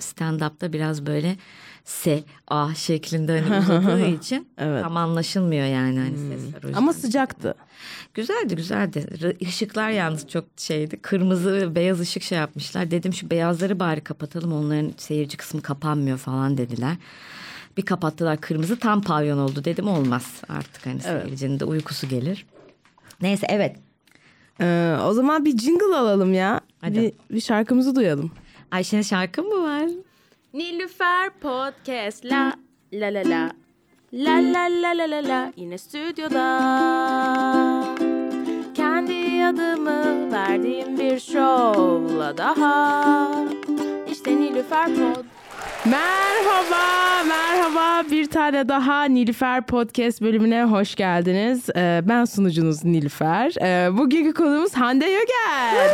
stand-up'ta biraz böyle S, A şeklinde hani uzadığı için Evet. tam anlaşılmıyor yani hani sesler. o yüzden. Ama sıcaktı. Güzeldi güzeldi. Işıklar yalnız çok şeydi. Kırmızı ve beyaz ışık şey yapmışlar. Dedim şu beyazları bari kapatalım. Onların seyirci kısmı kapanmıyor falan dediler. Bir kapattılar kırmızı tam pavyon oldu dedim olmaz artık hani Evet. seyircinin de uykusu gelir. Neyse evet. Ee, o zaman bir jingle alalım ya. Hadi. Bir, bir şarkımızı duyalım. Ayşe'nin şarkı mı var? Nilüfer Podcast la la la la La la la la la la yine stüdyoda Kendi adımı verdiğim bir şovla daha İşte Nilüfer Pod Merhaba, merhaba. Bir tane daha Nilüfer Podcast bölümüne hoş geldiniz. Ee, ben sunucunuz Nilüfer. Ee, bugünkü konumuz Hande Yögen.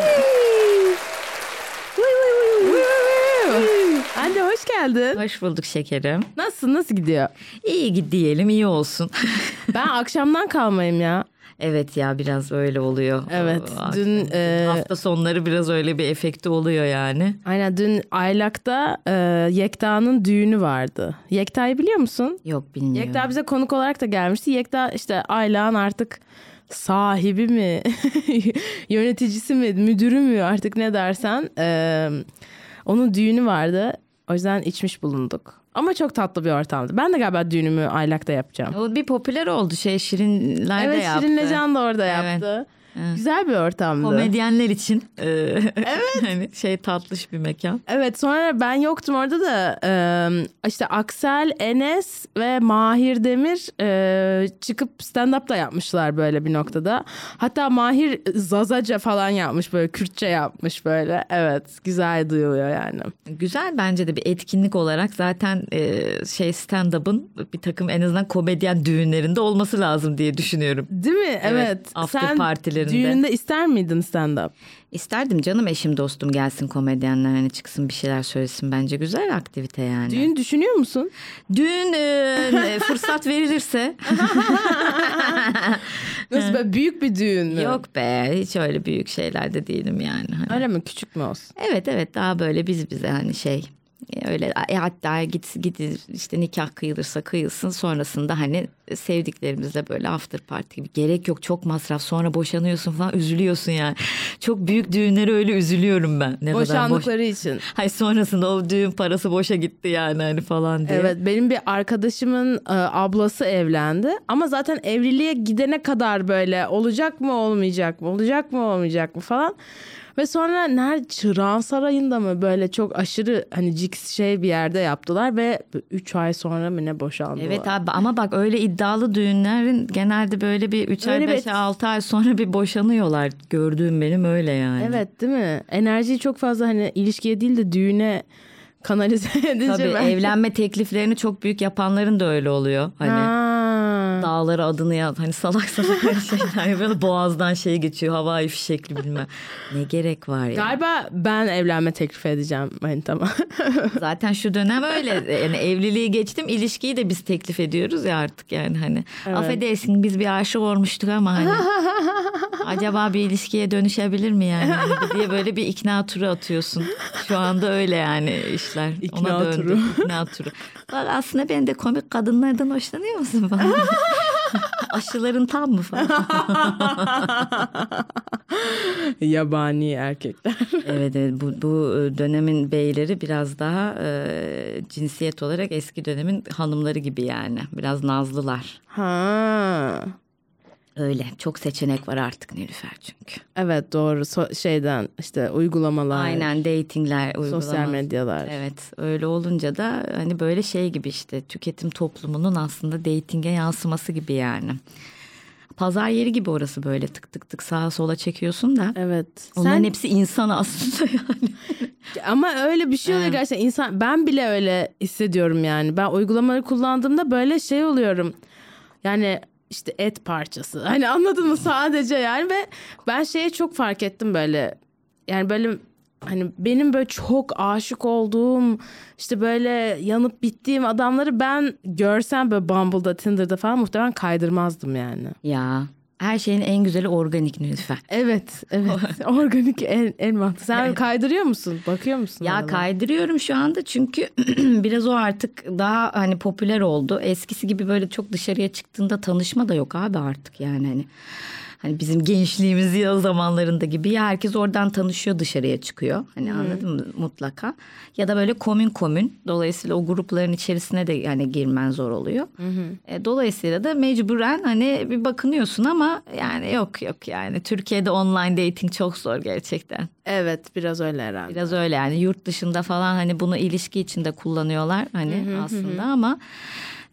Hande hoş geldin. Hoş bulduk şekerim. Nasılsın, nasıl gidiyor? İyi diyelim iyi olsun. Ben akşamdan kalmayayım ya. evet ya biraz öyle oluyor. Evet, Aa, dün, e, hafta sonları biraz öyle bir efekti oluyor yani. Aynen dün Aylak'ta e, Yekta'nın düğünü vardı. Yekta'yı biliyor musun? Yok bilmiyorum. Yekta bize konuk olarak da gelmişti. Yekta işte Aylak'ın artık sahibi mi, yöneticisi mi, müdürü mü artık ne dersen. e, onun düğünü vardı. O yüzden içmiş bulunduk. Ama çok tatlı bir ortamdı. Ben de galiba düğünümü Aylak'ta yapacağım. O bir popüler oldu şey Şirinler de Evet yaptı. Şirin Lecan da orada Evet. yaptı. Güzel bir ortamdı. Komedyenler için e, evet. hani şey tatlış bir mekan. Evet sonra ben yoktum orada da e, işte Aksel, Enes ve Mahir Demir e, çıkıp stand-up da yapmışlar böyle bir noktada. Hatta Mahir Zazaca falan yapmış böyle Kürtçe yapmış böyle. Evet güzel duyuluyor yani. Güzel bence de bir etkinlik olarak zaten e, şey stand-up'ın bir takım en azından komedyen düğünlerinde olması lazım diye düşünüyorum. Değil mi? Evet. after Sen partilerinde. düğününde ister miydin stand-up? İsterdim canım eşim dostum gelsin komedyenler hani çıksın bir şeyler söylesin bence güzel aktivite yani. Düğün düşünüyor musun? Düğün e, fırsat verilirse Nasıl böyle büyük bir düğün mü? yok be hiç öyle büyük şeylerde değilim yani. Hani. Öyle mi? Küçük mü olsun? Evet evet daha böyle biz bize hani şey öyle e, hatta git git işte nikah kıyılırsa kıyılsın sonrasında hani sevdiklerimizle böyle after party gibi gerek yok çok masraf sonra boşanıyorsun falan üzülüyorsun yani çok büyük düğünlere öyle üzülüyorum ben ne kadar boş Boşandıkları için. Hay sonrasında o düğün parası boşa gitti yani hani falan diye. Evet benim bir arkadaşımın e, ablası evlendi ama zaten evliliğe gidene kadar böyle olacak mı olmayacak mı olacak mı olmayacak mı falan. Ve sonra nerede Çırağan Sarayı'nda mı böyle çok aşırı hani cix şey bir yerde yaptılar ve 3 ay sonra mı ne boşandılar. Evet abi ama bak öyle iddialı düğünlerin genelde böyle bir 3 ay Öyle bir 5 ay 6 ay sonra bir boşanıyorlar. Gördüğüm benim öyle yani. Evet değil mi? Enerjiyi çok fazla hani ilişkiye değil de düğüne kanalize edince Tabii bence- evlenme tekliflerini çok büyük yapanların da öyle oluyor. Hani Ha. Dağlara adını yaz. Hani salak salak hani şeyler yapıyor. Boğazdan şey geçiyor. Havai fişekli bilmem. Ne gerek var ya. Galiba ben evlenme teklif edeceğim manitama. Zaten şu dönem öyle. Yani evliliği geçtim. ilişkiyi de biz teklif ediyoruz ya artık yani hani. Affedersin biz bir aşık olmuştuk ama hani. acaba bir ilişkiye dönüşebilir mi yani? Hani diye böyle bir ikna turu atıyorsun. Şu anda öyle yani işler. İkna Ona döndü. turu. İkna turu. Bak aslında ben de komik kadınlardan hoşlanıyor musun falan. Aşıların tam mı falan. Yabani erkekler. Evet, evet bu, bu dönemin beyleri biraz daha e, cinsiyet olarak eski dönemin hanımları gibi yani. Biraz nazlılar. Ha. Öyle çok seçenek var artık Nilüfer çünkü. Evet doğru So- şeyden işte uygulamalar. Aynen datingler, uygulamalar. Sosyal medyalar. Evet öyle olunca da hani böyle şey gibi işte tüketim toplumunun aslında datinge yansıması gibi yani. Pazar yeri gibi orası böyle tık tık tık sağa sola çekiyorsun da. Evet. Onların Sen, hepsi insan aslında yani. ama öyle bir şey oluyor Evet. gerçekten insan ben bile öyle hissediyorum yani. Ben uygulamaları kullandığımda böyle şey oluyorum. Yani işte et parçası. Hani anladın mı sadece yani ve ben şeye çok fark ettim böyle. Yani böyle hani benim böyle çok aşık olduğum işte böyle yanıp bittiğim adamları ben görsem böyle Bumble'da Tinder'da falan muhtemelen kaydırmazdım yani. Ya Her şeyin en güzeli organik Nilüfer. Evet, evet. Organik en, en mantıklı. Sen kaydırıyor musun? Bakıyor musun? Ya aralara? kaydırıyorum şu anda çünkü biraz o artık daha hani popüler oldu. Eskisi gibi böyle çok dışarıya çıktığında tanışma da yok abi artık yani hani. Hani bizim gençliğimiz yıl zamanlarında gibi ya herkes oradan tanışıyor dışarıya çıkıyor. Hani anladın mı mutlaka. Ya da böyle komün komün dolayısıyla o grupların içerisine de yani girmen zor oluyor. E, dolayısıyla da mecburen hani bir bakınıyorsun ama yani yok yok yani Türkiye'de online dating çok zor gerçekten. Evet, biraz öyle herhalde. Biraz öyle yani yurt dışında falan hani bunu ilişki içinde kullanıyorlar hani aslında ama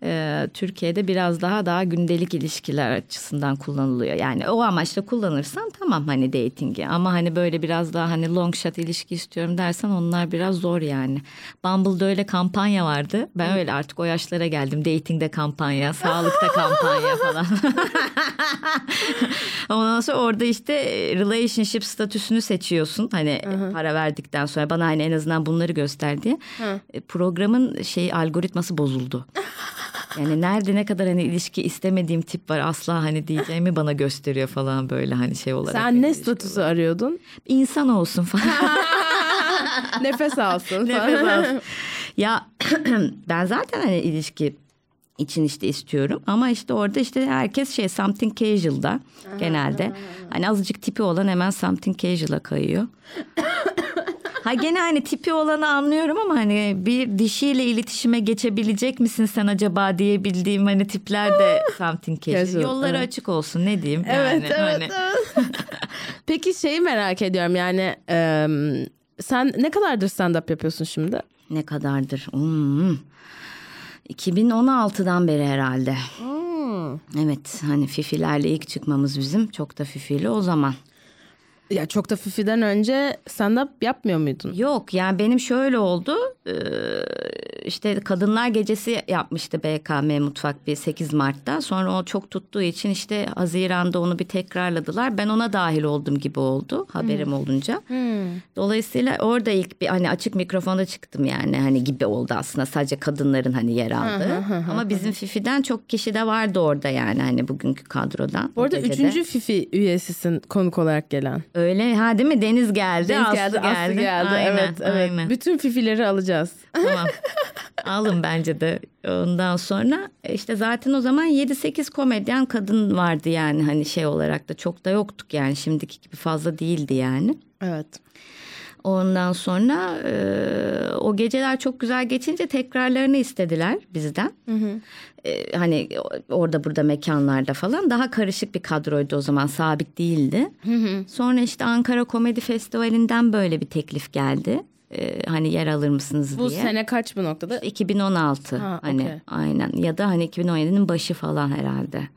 e, Türkiye'de biraz daha daha gündelik ilişkiler açısından kullanılıyor. Yani o amaçla kullanırsan tamam hani datingi ama hani böyle biraz daha hani long shot ilişki istiyorum dersen onlar biraz zor yani. Bumble'da öyle kampanya vardı. Ben öyle artık o yaşlara geldim. Datingde kampanya, sağlıkta kampanya falan. Ondan sonra orada işte e, relationship statüsünü seçiyorsun. Hani para verdikten sonra bana hani en azından bunları göster diye. E, Programın şey algoritması bozuldu. Yani nerede ne kadar hani ilişki istemediğim tip var asla hani diyeceğimi bana gösteriyor falan böyle hani şey olarak. Sen ne statüsü olarak. arıyordun? İnsan olsun falan. Nefes alsın. Nefes alsın. ya ben zaten hani ilişki için işte istiyorum ama işte orada işte herkes şey something casual'da genelde. Hani azıcık tipi olan hemen something casual'a kayıyor. Ha gene hani tipi olanı anlıyorum ama hani bir dişiyle iletişime geçebilecek misin sen acaba diyebildiğim hani tipler de something casual. Yolları evet. açık olsun ne diyeyim. Evet, yani, evet, hani. evet. Peki şeyi merak ediyorum yani e, sen ne kadardır stand-up yapıyorsun şimdi? Ne kadardır? Hmm. 2016'dan beri herhalde. Evet hani Fifilerle ilk çıkmamız bizim çok da Fifili o zaman. Ya çok da Fifi'den önce stand-up yapmıyor muydun? Yok yani benim şöyle oldu işte Kadınlar Gecesi yapmıştı BKM Mutfak bir 8 Mart'ta sonra o çok tuttuğu için işte Haziran'da onu bir tekrarladılar ben ona dahil oldum gibi oldu haberim olunca. Dolayısıyla orada ilk bir hani açık mikrofonda çıktım yani hani gibi oldu aslında sadece kadınların hani yer aldığı. Ama bizim Fifi'den çok kişi de vardı orada yani hani bugünkü kadrodan. Bu arada üçüncü Fifi üyesisin konuk olarak gelen. Öyle ha değil mi Deniz geldi Deniz Aslı geldi, geldi. Aslı geldi. Aynen, evet, evet. aynen. Bütün Fifi'leri alacağız. Tamam. Alın bence de ondan sonra e, işte zaten o zaman 7-8 komedyen kadın vardı yani hani şey olarak da çok da yoktuk yani şimdiki gibi fazla değildi yani. Evet. Ondan sonra e, o geceler çok güzel geçince tekrarlarını istediler bizden. E, hani orada burada mekanlarda falan daha karışık bir kadroydu o zaman sabit değildi. Sonra işte Ankara Komedi Festivali'nden böyle bir teklif geldi. E, hani yer alır mısınız Bu diye. sene kaç bu noktada? 2016 Ha, hani okey. aynen ya da hani 2017'nin başı falan herhalde.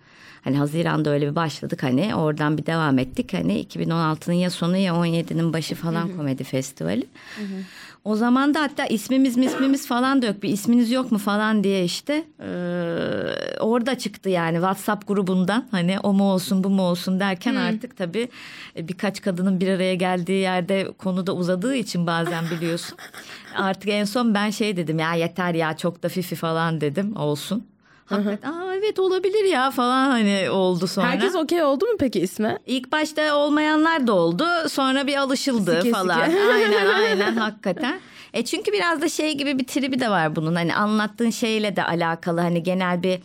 Hani Haziran'da öyle bir başladık hani oradan bir devam ettik. Hani 2016'nın ya sonu ya 17'nin başı falan komedi festivali. O zaman da hatta ismimiz ismimiz falan da yok. Bir isminiz yok mu falan diye işte eee, orada çıktı yani WhatsApp grubundan hani o mu olsun bu mu olsun derken artık tabii e, birkaç kadının bir araya geldiği yerde konu da uzadığı için bazen biliyorsun. artık en son ben şey dedim ya yeter ya çok da fifi falan dedim olsun. Hakikaten Aa, evet olabilir ya falan hani oldu sonra. Herkes okey oldu mu peki isme? İlk başta olmayanlar da oldu. Sonra bir alışıldı Sike falan. sike. aynen aynen hakikaten. E çünkü biraz da şey gibi bir tribi de var bunun. Hani anlattığın şeyle de alakalı hani genel bir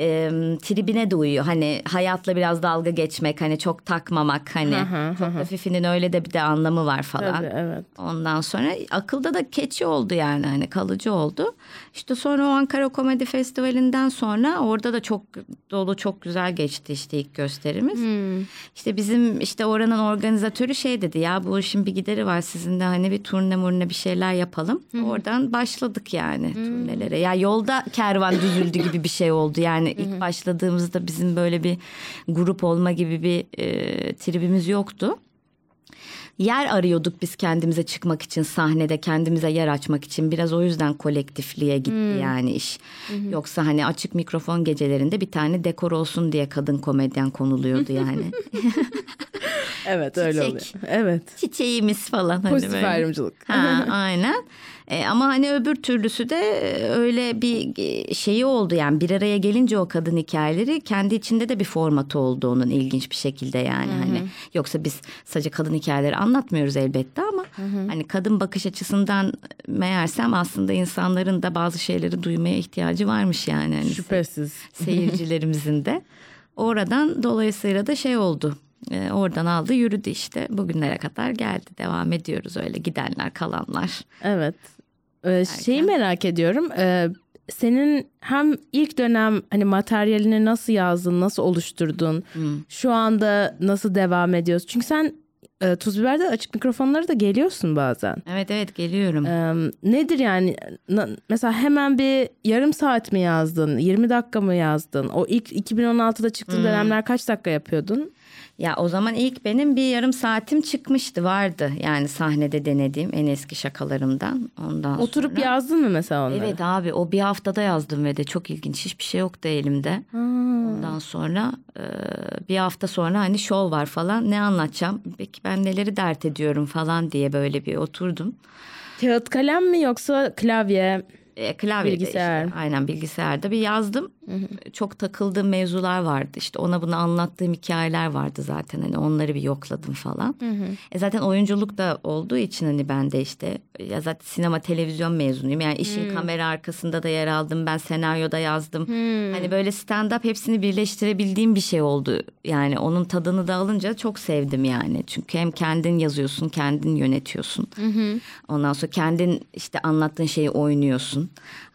e, tribine de uyuyor. Hani hayatla biraz dalga geçmek hani çok takmamak hani çok da Fifi'nin öyle de bir de anlamı var falan. Tabii evet. Ondan sonra akılda da keçi oldu yani hani kalıcı oldu. İşte sonra o Ankara Komedi Festivali'nden sonra orada da çok dolu çok güzel geçti işte ilk gösterimiz. İşte bizim işte oranın organizatörü şey dedi ya bu işin bir gideri var sizin de hani bir turne murne bir şeyler yapalım. Oradan başladık yani turnelere. Ya yolda kervan düzüldü gibi bir şey oldu yani ilk başladığımızda bizim böyle bir grup olma gibi bir e, tribimiz yoktu. Yer arıyorduk biz kendimize çıkmak için sahnede kendimize yer açmak için. Biraz o yüzden kolektifliğe gitti yani iş. Yoksa hani açık mikrofon gecelerinde bir tane dekor olsun diye kadın komedyen konuluyordu yani. Evet öyle Çiçek. oluyor. Evet. Çiçeğimiz falan. Hani Pozitif böyle. ayrımcılık. Ha, aynen. E, ama hani öbür türlüsü de e, öyle bir e, şeyi oldu yani bir araya gelince o kadın hikayeleri kendi içinde de bir formatı oldu onun ilginç bir şekilde yani hani yoksa biz sadece kadın hikayeleri anlatmıyoruz elbette ama hani kadın bakış açısından meğersem aslında insanların da bazı şeyleri duymaya ihtiyacı varmış yani hani Şüphesiz. seyircilerimizin de oradan dolayısıyla da şey oldu. E, oradan aldı yürüdü işte bugünlere kadar geldi devam ediyoruz öyle gidenler kalanlar. Evet. Ee, şeyi merak ediyorum. Ee, senin hem ilk dönem hani materyalini nasıl yazdın, nasıl oluşturdun? Şu anda nasıl devam ediyorsun? Çünkü sen e, Tuz Biber'de açık mikrofonları da geliyorsun bazen. Evet evet geliyorum. Ee, nedir yani? Na- mesela hemen bir yarım saat mi yazdın? 20 dakika mı yazdın? O ilk 2016'da çıktığın dönemler kaç dakika yapıyordun? Ya o zaman ilk benim bir yarım saatim çıkmıştı vardı. Yani sahnede denediğim en eski şakalarımdan. Ondan Oturup sonra. yazdın mı mesela onları? Evet abi o bir haftada yazdım ve de çok ilginç hiçbir şey yoktu elimde. Ondan sonra e, bir hafta sonra hani şov var falan ne anlatacağım? Peki ben neleri dert ediyorum falan diye böyle bir oturdum. Kağıt kalem mi yoksa klavye? E, klavyede Bilgisayar. işte, aynen bilgisayarda bir yazdım. Çok takıldığım mevzular vardı. İşte ona bunu anlattığım hikayeler vardı zaten. Hani onları bir yokladım falan. E zaten oyunculuk da olduğu için hani ben de işte ya zaten sinema televizyon mezunuyum. Yani işin kamera arkasında da yer aldım. Ben senaryoda yazdım. Hani böyle stand up hepsini birleştirebildiğim bir şey oldu. Yani onun tadını da alınca çok sevdim yani. Çünkü hem kendin yazıyorsun, kendin yönetiyorsun. Ondan sonra kendin işte anlattığın şeyi oynuyorsun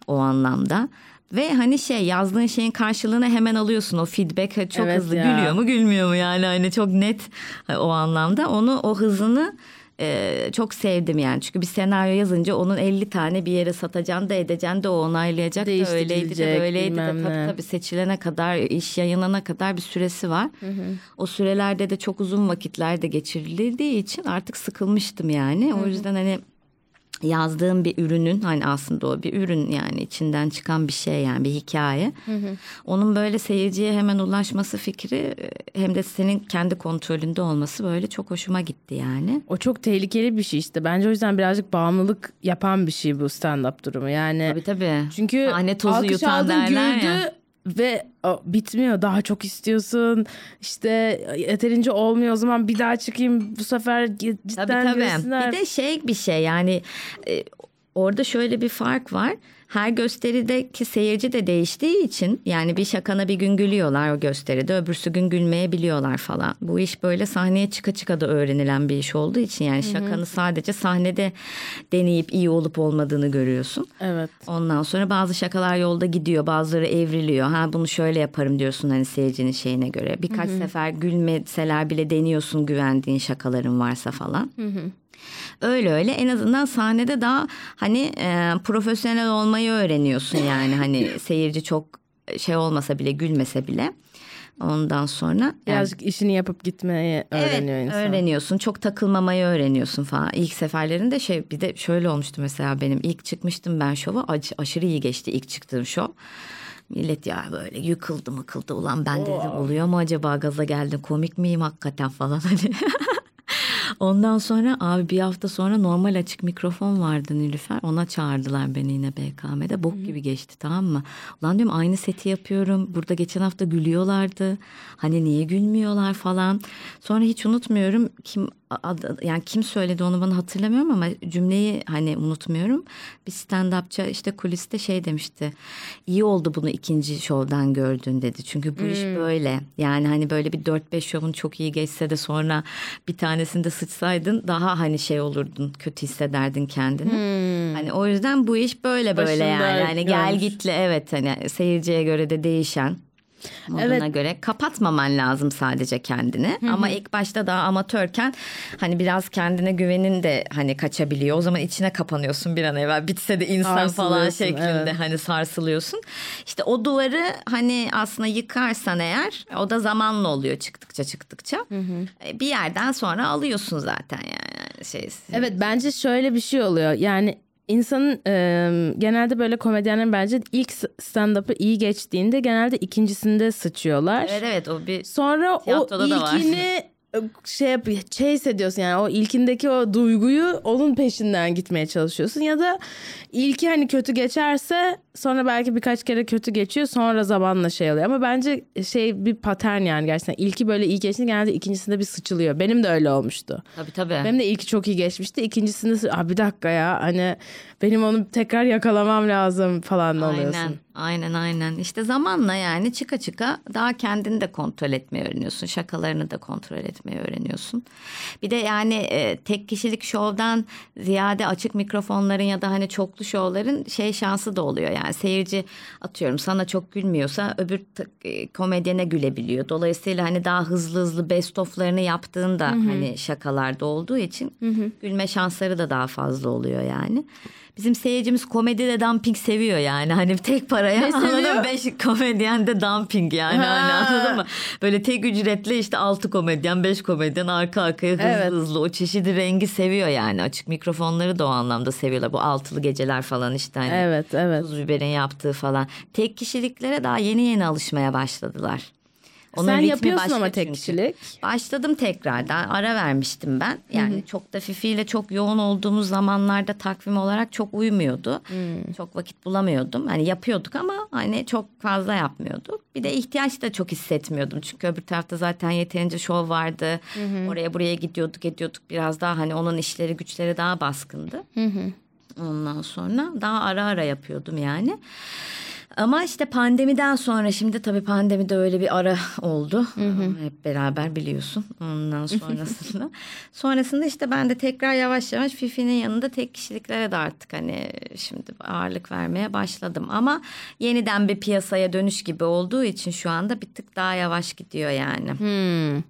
o anlamda. Ve hani şey yazdığın şeyin karşılığını hemen alıyorsun. O feedback çok Evet hızlı ya. gülüyor mu gülmüyor mu yani hani çok net o anlamda. Onu o hızını e, çok sevdim yani. Çünkü bir senaryo yazınca onun 50 tane bir yere satacaksın da edeceksin de o onaylayacak da öyleydi de böyleydi de tabii tabii seçilene kadar iş yayınlanana kadar bir süresi var. O sürelerde de çok uzun vakitler de geçirildiği için artık sıkılmıştım yani. O yüzden hani yazdığım bir ürünün hani aslında o bir ürün yani içinden çıkan bir şey yani bir hikaye. Onun böyle seyirciye hemen ulaşması fikri e, hem de senin kendi kontrolünde olması böyle çok hoşuma gitti yani. O çok tehlikeli bir şey işte. Bence o yüzden birazcık bağımlılık yapan bir şey bu stand-up durumu. Yani Tabii tabii. çünkü Sahne tozu yutan aldın, derler güldü ya. Ve bitmiyor. Daha çok istiyorsun. İşte yeterince olmuyor o zaman bir daha çıkayım bu sefer cidden Tabii tabii. Bir de şey bir şey yani e, orada şöyle bir fark var. Her gösterideki seyirci de değiştiği için yani bir şakana bir gün gülüyorlar o gösteride öbürsü gün gülmeyebiliyorlar falan. Bu iş böyle sahneye çıka çıka da öğrenilen bir iş olduğu için yani şakanı sadece sahnede deneyip iyi olup olmadığını görüyorsun. Evet. Ondan sonra bazı şakalar yolda gidiyor, bazıları evriliyor. Ha bunu şöyle yaparım diyorsun hani seyircinin şeyine göre. Birkaç sefer gülmeseler bile deniyorsun güvendiğin şakaların varsa falan. Öyle öyle en azından sahnede daha hani e, profesyonel olmayı öğreniyorsun yani hani seyirci çok şey olmasa bile gülmese bile. Ondan sonra yani Birazcık işini yapıp gitmeyi öğreniyor evet, insan. öğreniyorsun. Çok takılmamayı öğreniyorsun falan. İlk seferlerinde şey bir de şöyle olmuştu mesela benim ilk çıkmıştım ben şova Aş- aşırı iyi geçti ilk çıktığım şov. Millet ya böyle yıkıldı mıkıldı ulan ben dedim oluyor mu acaba gaza geldim komik miyim hakikaten falan hani. Ondan sonra abi bir hafta sonra normal açık mikrofon vardı Nilüfer. Ona çağırdılar beni yine BKM'de. Bok gibi geçti tamam mı? Ulan diyorum aynı seti yapıyorum. Burada geçen hafta gülüyorlardı. Hani niye gülmüyorlar falan. Sonra hiç unutmuyorum kim yani kim söyledi onu bana hatırlamıyorum ama cümleyi hani unutmuyorum. Bir stand-upçı işte kuliste şey demişti. İyi oldu bunu ikinci şovdan gördün dedi. Çünkü bu iş böyle. Yani hani böyle bir 4-5 şovun çok iyi geçse de sonra bir tanesinde sıçsaydın daha hani şey olurdun. Kötü hissederdin kendini. Hani o yüzden bu iş böyle böyle Başında yani. Hani gel gitli evet hani seyirciye göre de değişen moduna Evet. göre kapatmaman lazım sadece kendini. Ama ilk başta daha amatörken hani biraz kendine güvenin de hani kaçabiliyor. O zaman içine kapanıyorsun bir an evvel bitse de insan falan şeklinde evet. hani sarsılıyorsun. İşte o duvarı hani aslında yıkarsan eğer o da zamanla oluyor çıktıkça çıktıkça. E, Bir yerden sonra alıyorsun zaten yani şey. Evet bence şöyle bir şey oluyor. Yani insanın e, genelde böyle komedyenlerin bence ilk stand-up'ı iyi geçtiğinde genelde ikincisinde sıçıyorlar. Evet evet o bir Sonra o ilkini şey yap chase ediyorsun yani o ilkindeki o duyguyu onun peşinden gitmeye çalışıyorsun ya da ilki hani kötü geçerse sonra belki birkaç kere kötü geçiyor sonra zamanla şey oluyor ama bence şey bir patern yani gerçekten ilki böyle iyi geçti genelde ikincisinde bir sıçılıyor benim de öyle olmuştu. Tabii tabii. Benim de ilki çok iyi geçmişti ikincisinde Aa, bir dakika ya hani benim onu tekrar yakalamam lazım falan oluyorsun. Aynen, aynen, aynen. İşte zamanla yani çıka çıka daha kendini de kontrol etmeyi öğreniyorsun. Şakalarını da kontrol etmeyi öğreniyorsun. Bir de yani e, tek kişilik şovdan ziyade açık mikrofonların ya da hani çoklu şovların şey şansı da oluyor. Yani seyirci atıyorum sana çok gülmüyorsa öbür e, komedyene gülebiliyor. Dolayısıyla hani daha hızlı hızlı best of'larını yaptığında hani şakalarda olduğu için gülme şansları da daha fazla oluyor yani. Bizim seyircimiz komedide dumping seviyor yani. Hani tek paraya Ne anladın mı? Beş komedyen de dumping yani. Ha. Hani anladın mı? Böyle tek ücretle işte altı komedyen, beş komedyen arka arkaya hızlı Evet. hızlı o çeşidi rengi seviyor yani. Açık mikrofonları da o anlamda seviyorlar. Bu altılı geceler falan işte hani. Evet evet. Tuz biberin yaptığı falan. Tek kişiliklere daha yeni yeni alışmaya başladılar. Sen ritmi yapıyorsun ama tek çünkü. kişilik. Başladım tekrardan. Ara vermiştim ben. Yani çok da Fifi'yle çok yoğun olduğumuz zamanlarda takvim olarak çok uymuyordu. Çok vakit bulamıyordum. Hani yapıyorduk ama hani çok fazla yapmıyorduk. Bir de ihtiyaç da çok hissetmiyordum. Çünkü öbür tarafta zaten yeterince şov vardı. Oraya buraya gidiyorduk ediyorduk. Biraz daha hani onun işleri güçleri daha baskındı. Ondan sonra daha ara ara yapıyordum yani. Ama işte pandemiden sonra şimdi tabii pandemide öyle bir ara oldu. Hep beraber biliyorsun. Ondan sonrasında. sonrasında işte ben de tekrar yavaş yavaş Fifi'nin yanında tek kişiliklere de artık hani şimdi ağırlık vermeye başladım. Ama yeniden bir piyasaya dönüş gibi olduğu için şu anda bir tık daha yavaş gidiyor yani. Hmm.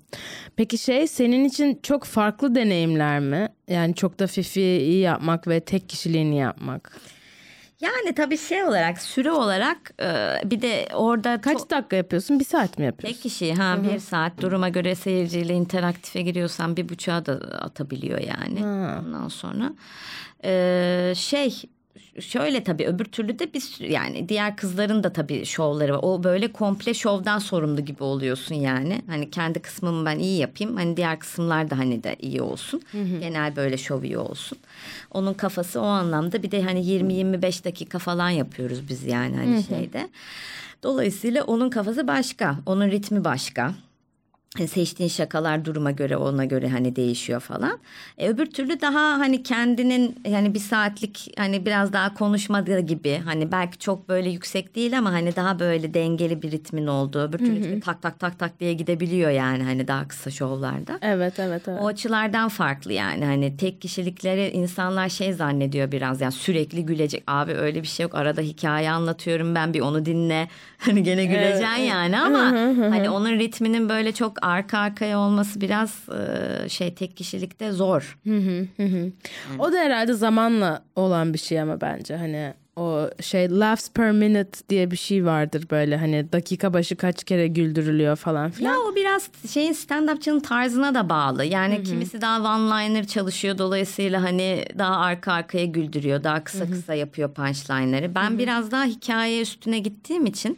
Peki şey senin için çok farklı deneyimler mi? Yani çok da fifi yapmak ve tek kişiliğini yapmak. Yani tabii şey olarak süre olarak e, bir de orada Kaç dakika yapıyorsun? Bir saat mi yapıyorsun? Tek kişi ha bir saat duruma göre seyirciyle interaktife giriyorsan bir buçuğa da atabiliyor yani. Ondan sonra Ee, şey şöyle tabii öbür türlü de sürü- yani diğer kızların da tabii şovları var. O böyle komple şovdan sorumlu gibi oluyorsun yani. Hani kendi kısmımı ben iyi yapayım. Hani diğer kısımlar da hani de iyi olsun. Genel böyle şov iyi olsun. Onun kafası o anlamda bir de hani 20-25 dakika falan yapıyoruz biz yani hani şeyde. Dolayısıyla onun kafası başka. Onun ritmi başka. Seçtiğin şakalar duruma göre ona göre hani değişiyor falan. E, öbür türlü daha hani kendinin yani bir saatlik hani biraz daha konuşmadığı gibi hani belki çok böyle yüksek değil ama hani daha böyle dengeli bir ritmin olduğu. Öbür türlü tak tak tak tak diye gidebiliyor yani hani daha kısa şovlarda. Evet evet evet. O açılardan farklı yani hani tek kişilikleri insanlar şey zannediyor biraz yani sürekli gülecek. Abi öyle bir şey yok arada hikaye anlatıyorum ben bir onu dinle hani gene güleceksin yani ama hani onun ritminin böyle çok arka arkaya olması biraz e, şey tek kişilikte zor. O da herhalde zamanla olan bir şey ama bence hani o şey laughs per minute diye bir şey vardır böyle hani dakika başı kaç kere güldürülüyor falan filan. Ya o biraz şeyin stand-upçının tarzına da bağlı. Yani kimisi daha one-liner çalışıyor. Dolayısıyla hani daha arka arkaya güldürüyor. Daha kısa kısa yapıyor punchline'ları. Ben biraz daha hikaye üstüne gittiğim için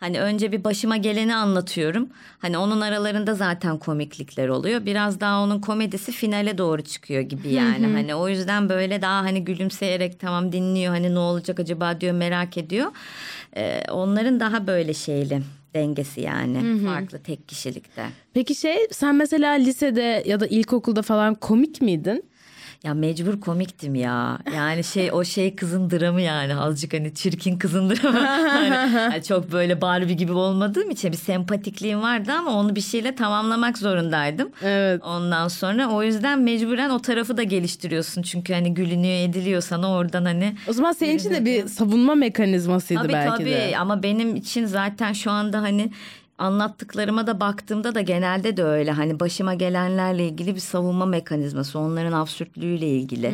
hani önce bir başıma geleni anlatıyorum. Hani onun aralarında zaten komiklikler oluyor. Biraz daha onun komedisi finale doğru çıkıyor gibi yani. Hani o yüzden böyle daha hani gülümseyerek tamam dinliyor. Hani ne olacak acaba diyor merak ediyor. Ee, onların daha böyle şeyli dengesi yani farklı tek kişilikte. Peki şey sen mesela lisede ya da ilkokulda falan komik miydin? Ya mecbur komiktim ya. Yani şey o şey kızın dramı yani azıcık hani çirkin kızın dramı. Hani, yani çok böyle Barbie gibi olmadığım için bir sempatikliğim vardı ama onu bir şeyle tamamlamak zorundaydım. Evet. Ondan sonra o yüzden mecburen o tarafı da geliştiriyorsun. Çünkü hani gülünüyor ediliyor sana oradan hani O zaman senin için de bir savunma mekanizmasıydı Tabii belki tabii de. ama benim için zaten şu anda hani anlattıklarıma da baktığımda da genelde de öyle. Hani başıma gelenlerle ilgili bir savunma mekanizması onların absürtlüğüyle ilgili.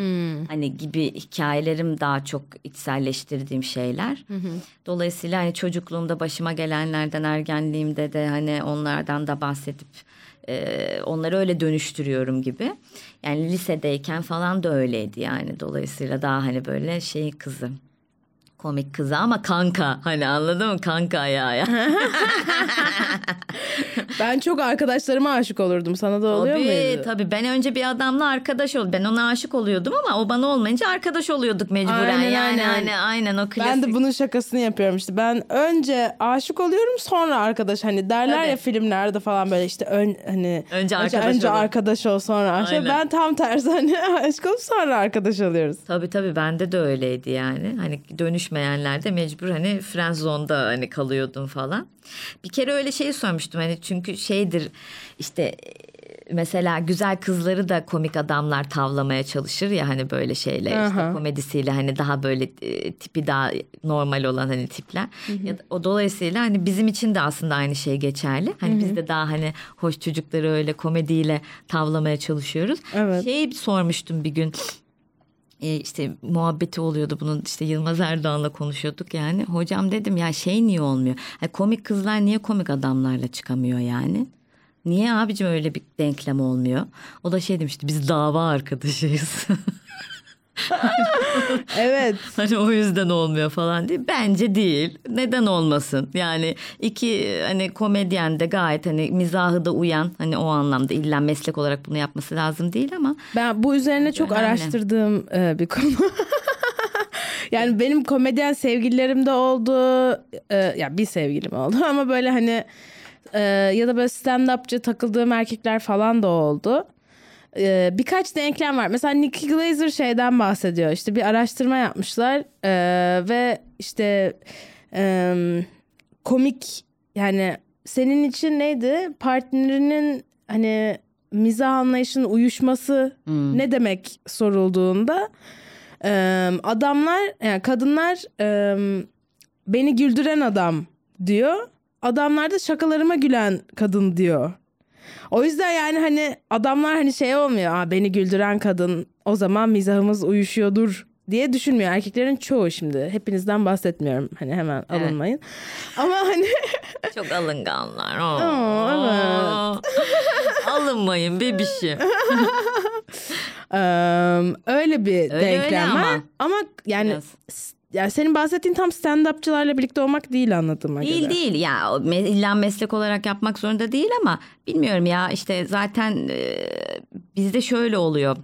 Hani gibi hikayelerim daha çok içselleştirdiğim şeyler. Dolayısıyla hani çocukluğumda başıma gelenlerden ergenliğimde de hani onlardan da bahsedip e, onları öyle dönüştürüyorum gibi. Yani lisedeyken falan da öyleydi yani. Dolayısıyla daha hani böyle şey kızı komik kızı ama kanka hani anladın mı kanka ya ya. Ben çok arkadaşlarıma aşık olurdum. Sana da oluyor tabii, muydu? tabii ben önce bir adamla arkadaş oldum. Ben ona aşık oluyordum ama o bana olmayınca arkadaş oluyorduk mecburen. Aynen, yani aynen. hani aynen o klasik. Ben de bunun şakasını yapıyorum işte. Ben önce aşık oluyorum sonra arkadaş. Hani derler Tabii. ya filmlerde falan böyle işte ön, hani Önce arkadaş önce olun. arkadaş ol sonra aşık. Aynen. Ben tam tersi hani aşık olup sonra arkadaş oluyoruz. Tabii tabii bende de öyleydi yani. Hani dönüşmeyenler de mecbur hani friend zone'da hani kalıyordum falan. Bir kere öyle şey sormuştum hani çünkü şeydir işte mesela güzel kızları da komik adamlar tavlamaya çalışır ya hani böyle şeyle işte Aha. komedisiyle hani daha böyle e, tipi daha normal olan hani tipler. Ya da, o dolayısıyla hani bizim için de aslında aynı şey geçerli. Hani biz de daha hani hoş çocukları öyle komediyle tavlamaya çalışıyoruz. Evet. Şey sormuştum bir gün e, işte muhabbeti oluyordu bunun işte Yılmaz Erdoğan'la konuşuyorduk yani. Hocam dedim ya şey niye olmuyor? Yani komik kızlar niye komik adamlarla çıkamıyor yani? Niye abicim öyle bir denklem olmuyor? O da şey demişti biz dava arkadaşıyız. Evet. hani o yüzden olmuyor falan diye. Bence değil. Neden olmasın? Yani iki hani komedyen de gayet hani mizahı da uyan hani o anlamda illa meslek olarak bunu yapması lazım değil ama Ben bu üzerine çok Önemli. araştırdığım e, bir konu. yani benim komedyen sevgililerim de oldu. E, ya bir sevgilim oldu ama böyle hani e, ya da böyle stand-upçı takıldığım erkekler falan da oldu. E, birkaç denklem var. Mesela Nicky Glazer şeyden bahsediyor. İşte bir araştırma yapmışlar e, ve işte e, komik yani senin için neydi? Partnerinin hani mizah anlayışının uyuşması ne demek sorulduğunda e, adamlar yani kadınlar e, beni güldüren adam diyor. Adamlar da şakalarıma gülen kadın diyor. O yüzden yani hani adamlar hani şey olmuyor. Aa, beni güldüren kadın o zaman mizahımız uyuşuyordur diye düşünmüyor. Erkeklerin çoğu şimdi. Hepinizden bahsetmiyorum. Hani hemen Evet. alınmayın. Ama hani Çok alınganlar. Oo. Aa, Alınmayın bebişim. Eee, öyle bir Öyle denklem öyle ama. Ama yani Biraz. Yani senin bahsettiğin tam stand-upçılarla birlikte olmak değil anladığıma Değil göre. değil ya o me- illa meslek olarak yapmak zorunda değil ama bilmiyorum ya işte zaten e, bizde şöyle oluyor.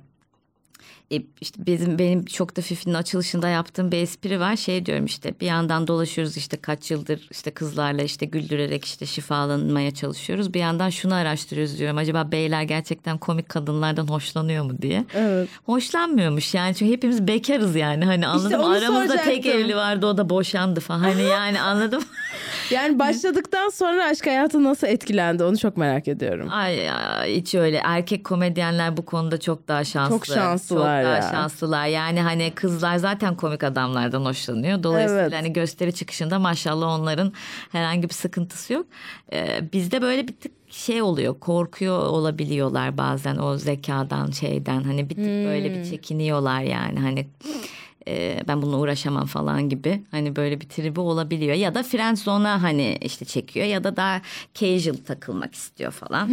E, işte bizim benim çok da Fifi'nin açılışında yaptığım bir espri var. Şey diyorum işte bir yandan dolaşıyoruz işte kaç yıldır işte kızlarla işte güldürerek işte şifalanmaya çalışıyoruz. Bir yandan şunu araştırıyoruz diyorum. Acaba beyler gerçekten komik kadınlardan hoşlanıyor mu diye. Evet. Hoşlanmıyormuş yani çünkü hepimiz bekarız yani hani anladım onu aramızda tek soracaktım. evli vardı o da boşandı falan hani yani anladım. Yani başladıktan sonra aşk hayatı nasıl etkilendi onu çok merak ediyorum. Ay, ay hiç öyle erkek komedyenler bu konuda çok daha şanslı. Çok şanslılar Çok daha ya. şanslılar. Yani hani kızlar zaten komik adamlardan hoşlanıyor. Dolayısıyla Evet. hani gösteri çıkışında maşallah onların herhangi bir sıkıntısı yok. Ee, bizde böyle bir tık şey oluyor korkuyor olabiliyorlar bazen o zekadan şeyden hani bir tık böyle Hmm. bir çekiniyorlar yani hani e, ben bununla uğraşamam falan gibi hani böyle bir tribi olabiliyor ya da friend zone'a hani işte çekiyor ya da daha casual takılmak istiyor falan.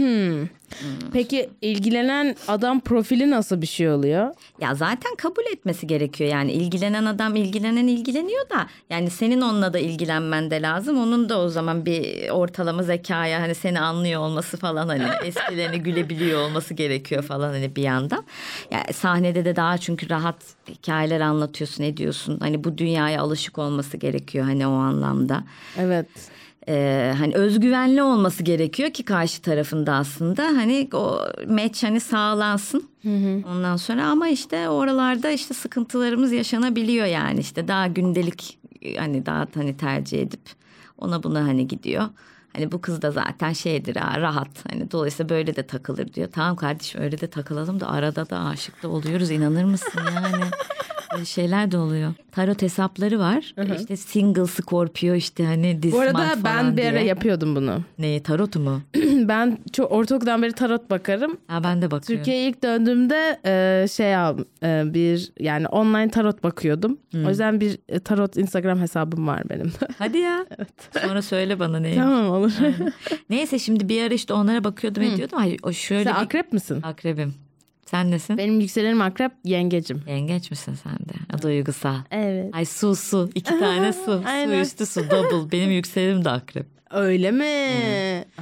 Peki ilgilenen adam profili nasıl bir şey oluyor? Ya zaten kabul etmesi gerekiyor yani ilgilenen adam ilgilenen ilgileniyor da yani senin onunla da ilgilenmen de lazım. Onun da o zaman bir ortalama zekaya hani seni anlıyor olması falan hani esprilerine gülebiliyor olması gerekiyor falan hani bir yandan. Yani sahnede de daha çünkü rahat hikayeler anlatıyorsun ediyorsun. Hani bu dünyaya alışık olması gerekiyor hani o anlamda. Evet. Ee, hani özgüvenli olması gerekiyor ki karşı tarafında aslında hani o match hani sağlansın. Ondan sonra ama işte oralarda işte sıkıntılarımız yaşanabiliyor yani işte daha gündelik hani daha hani tercih edip ona buna hani gidiyor. Hani bu kız da zaten şeydir ha rahat hani dolayısıyla böyle de takılır diyor. Tamam kardeşim öyle de takılalım da arada da aşık da oluyoruz inanır mısın yani? Böyle şeyler de oluyor. Tarot hesapları var. İşte single Scorpio işte hani this Bu arada month ben falan bir ara diye. yapıyordum bunu. Neyi tarot mu? ben çok ortaokuldan beri tarot bakarım. Ha ben de bakıyorum. Türkiye'ye ilk döndüğümde e, şey al e, bir yani online tarot bakıyordum. O yüzden bir e, tarot Instagram hesabım var benim de. Hadi ya. Sonra söyle bana neymiş. tamam olur. Neyse şimdi bir ara işte onlara bakıyordum ediyordum. Ay, o şöyle Sen bir akrep misin? akrebim. Sen nesin? Benim yükselenim akrep yengecim. Yengeç misin sen de? Duygusal. Evet. Ay su su. iki tane su. su Aynen. üstü su double. Benim yükselenim de akrep. Öyle mi?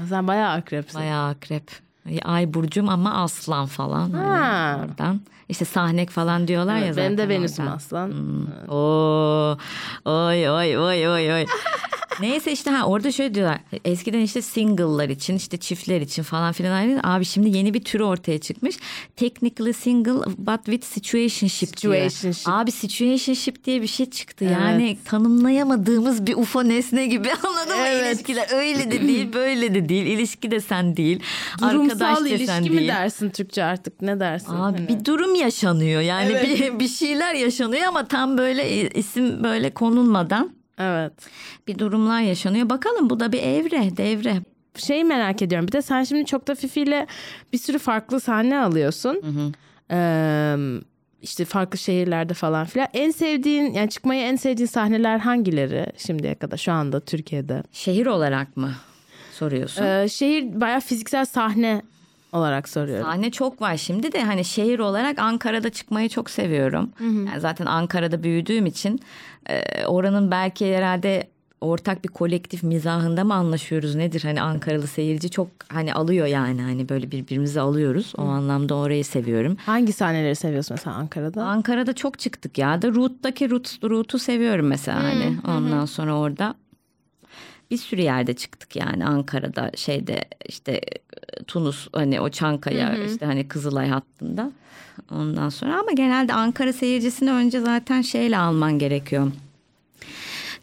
Sen bayağı akrepsin. Bayağı akrep. Ay burcum ama aslan falan. Hani Ha. oradan. İşte sahnek falan diyorlar ya zaten. Benim de Venüs'üm oradan. aslan. Oo. Oy oy oy oy oy. Neyse işte ha orada şöyle diyorlar. Eskiden işte single'lar için işte çiftler için falan filan ayrı. Abi şimdi yeni bir tür ortaya çıkmış. Technically single but with situationship diyor. Situationship. Abi situationship diye bir şey çıktı. Yani tanımlayamadığımız bir UFO nesne gibi anladın mı? Evet. İlişkiler öyle de değil böyle de değil. İlişki de sen değil. Durumsal Arkadaş da ilişki sen mi değil. dersin Türkçe artık ne dersin? Abi Hani? bir durum yaşanıyor yani bir, bir şeyler yaşanıyor ama tam böyle isim böyle konulmadan Evet. bir durumlar yaşanıyor. Bakalım bu da bir evre devre. Şey merak ediyorum bir de sen şimdi çok da Fifi ile bir sürü farklı sahne alıyorsun. Ee, işte farklı şehirlerde falan filan. En sevdiğin yani çıkmayı en sevdiğin sahneler hangileri şimdiye kadar şu anda Türkiye'de? Şehir olarak mı soruyorsun? Ee, şehir bayağı fiziksel sahne olarak soruyorum. Sahne çok var şimdi de hani şehir olarak Ankara'da çıkmayı çok seviyorum. Yani zaten Ankara'da büyüdüğüm için e, oranın belki herhalde ortak bir kolektif mizahında mı anlaşıyoruz nedir hani Ankaralı seyirci çok hani alıyor yani hani böyle birbirimizi alıyoruz o anlamda orayı seviyorum. Hangi sahneleri seviyorsun mesela Ankara'da? Ankara'da çok çıktık ya da Root'taki Root, Root'u seviyorum mesela hani ondan sonra orada bir sürü yerde çıktık yani Ankara'da şeyde işte Tunus hani o Çankaya işte hani Kızılay hattında ondan sonra ama genelde Ankara seyircisini önce zaten şeyle alman gerekiyor.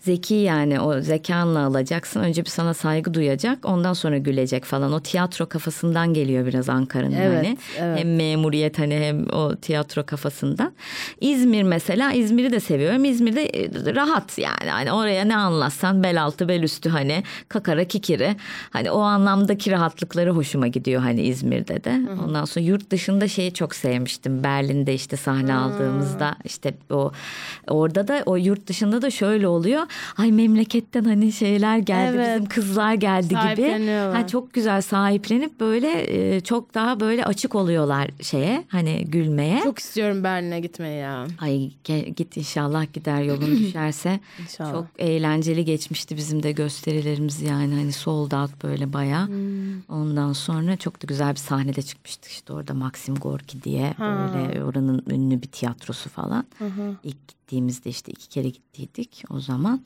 Zeki yani o zekanla alacaksın. Önce bir sana saygı duyacak. Ondan sonra gülecek falan. O tiyatro kafasından geliyor biraz Ankara'nın Evet, hani. evet. Hem memuriyet hani hem o tiyatro kafasından. İzmir mesela İzmir'i de seviyorum. İzmir'de e, rahat yani. Hani oraya ne anlatsan bel altı bel üstü hani kakara kikiri. Hani o anlamdaki rahatlıkları hoşuma gidiyor hani İzmir'de de. Ondan sonra yurt dışında şeyi çok sevmiştim. Berlin'de işte sahne aldığımızda işte o orada da o yurt dışında da şöyle oluyor. Ay memleketten hani şeyler geldi Evet. bizim kızlar geldi gibi. Ha, çok güzel sahiplenip böyle e, çok daha böyle açık oluyorlar şeye hani gülmeye. Çok istiyorum Berlin'e gitmeyi ya. Ay git inşallah gider yolun düşerse. İnşallah. Çok eğlenceli geçmişti bizim de gösterilerimiz yani hani sold out böyle baya. Hmm. Ondan sonra çok da güzel bir sahnede çıkmıştık işte orada Maxim Gorki diye böyle oranın ünlü bir tiyatrosu falan. İlk gittiğimizde işte iki kere gittiydik o zaman.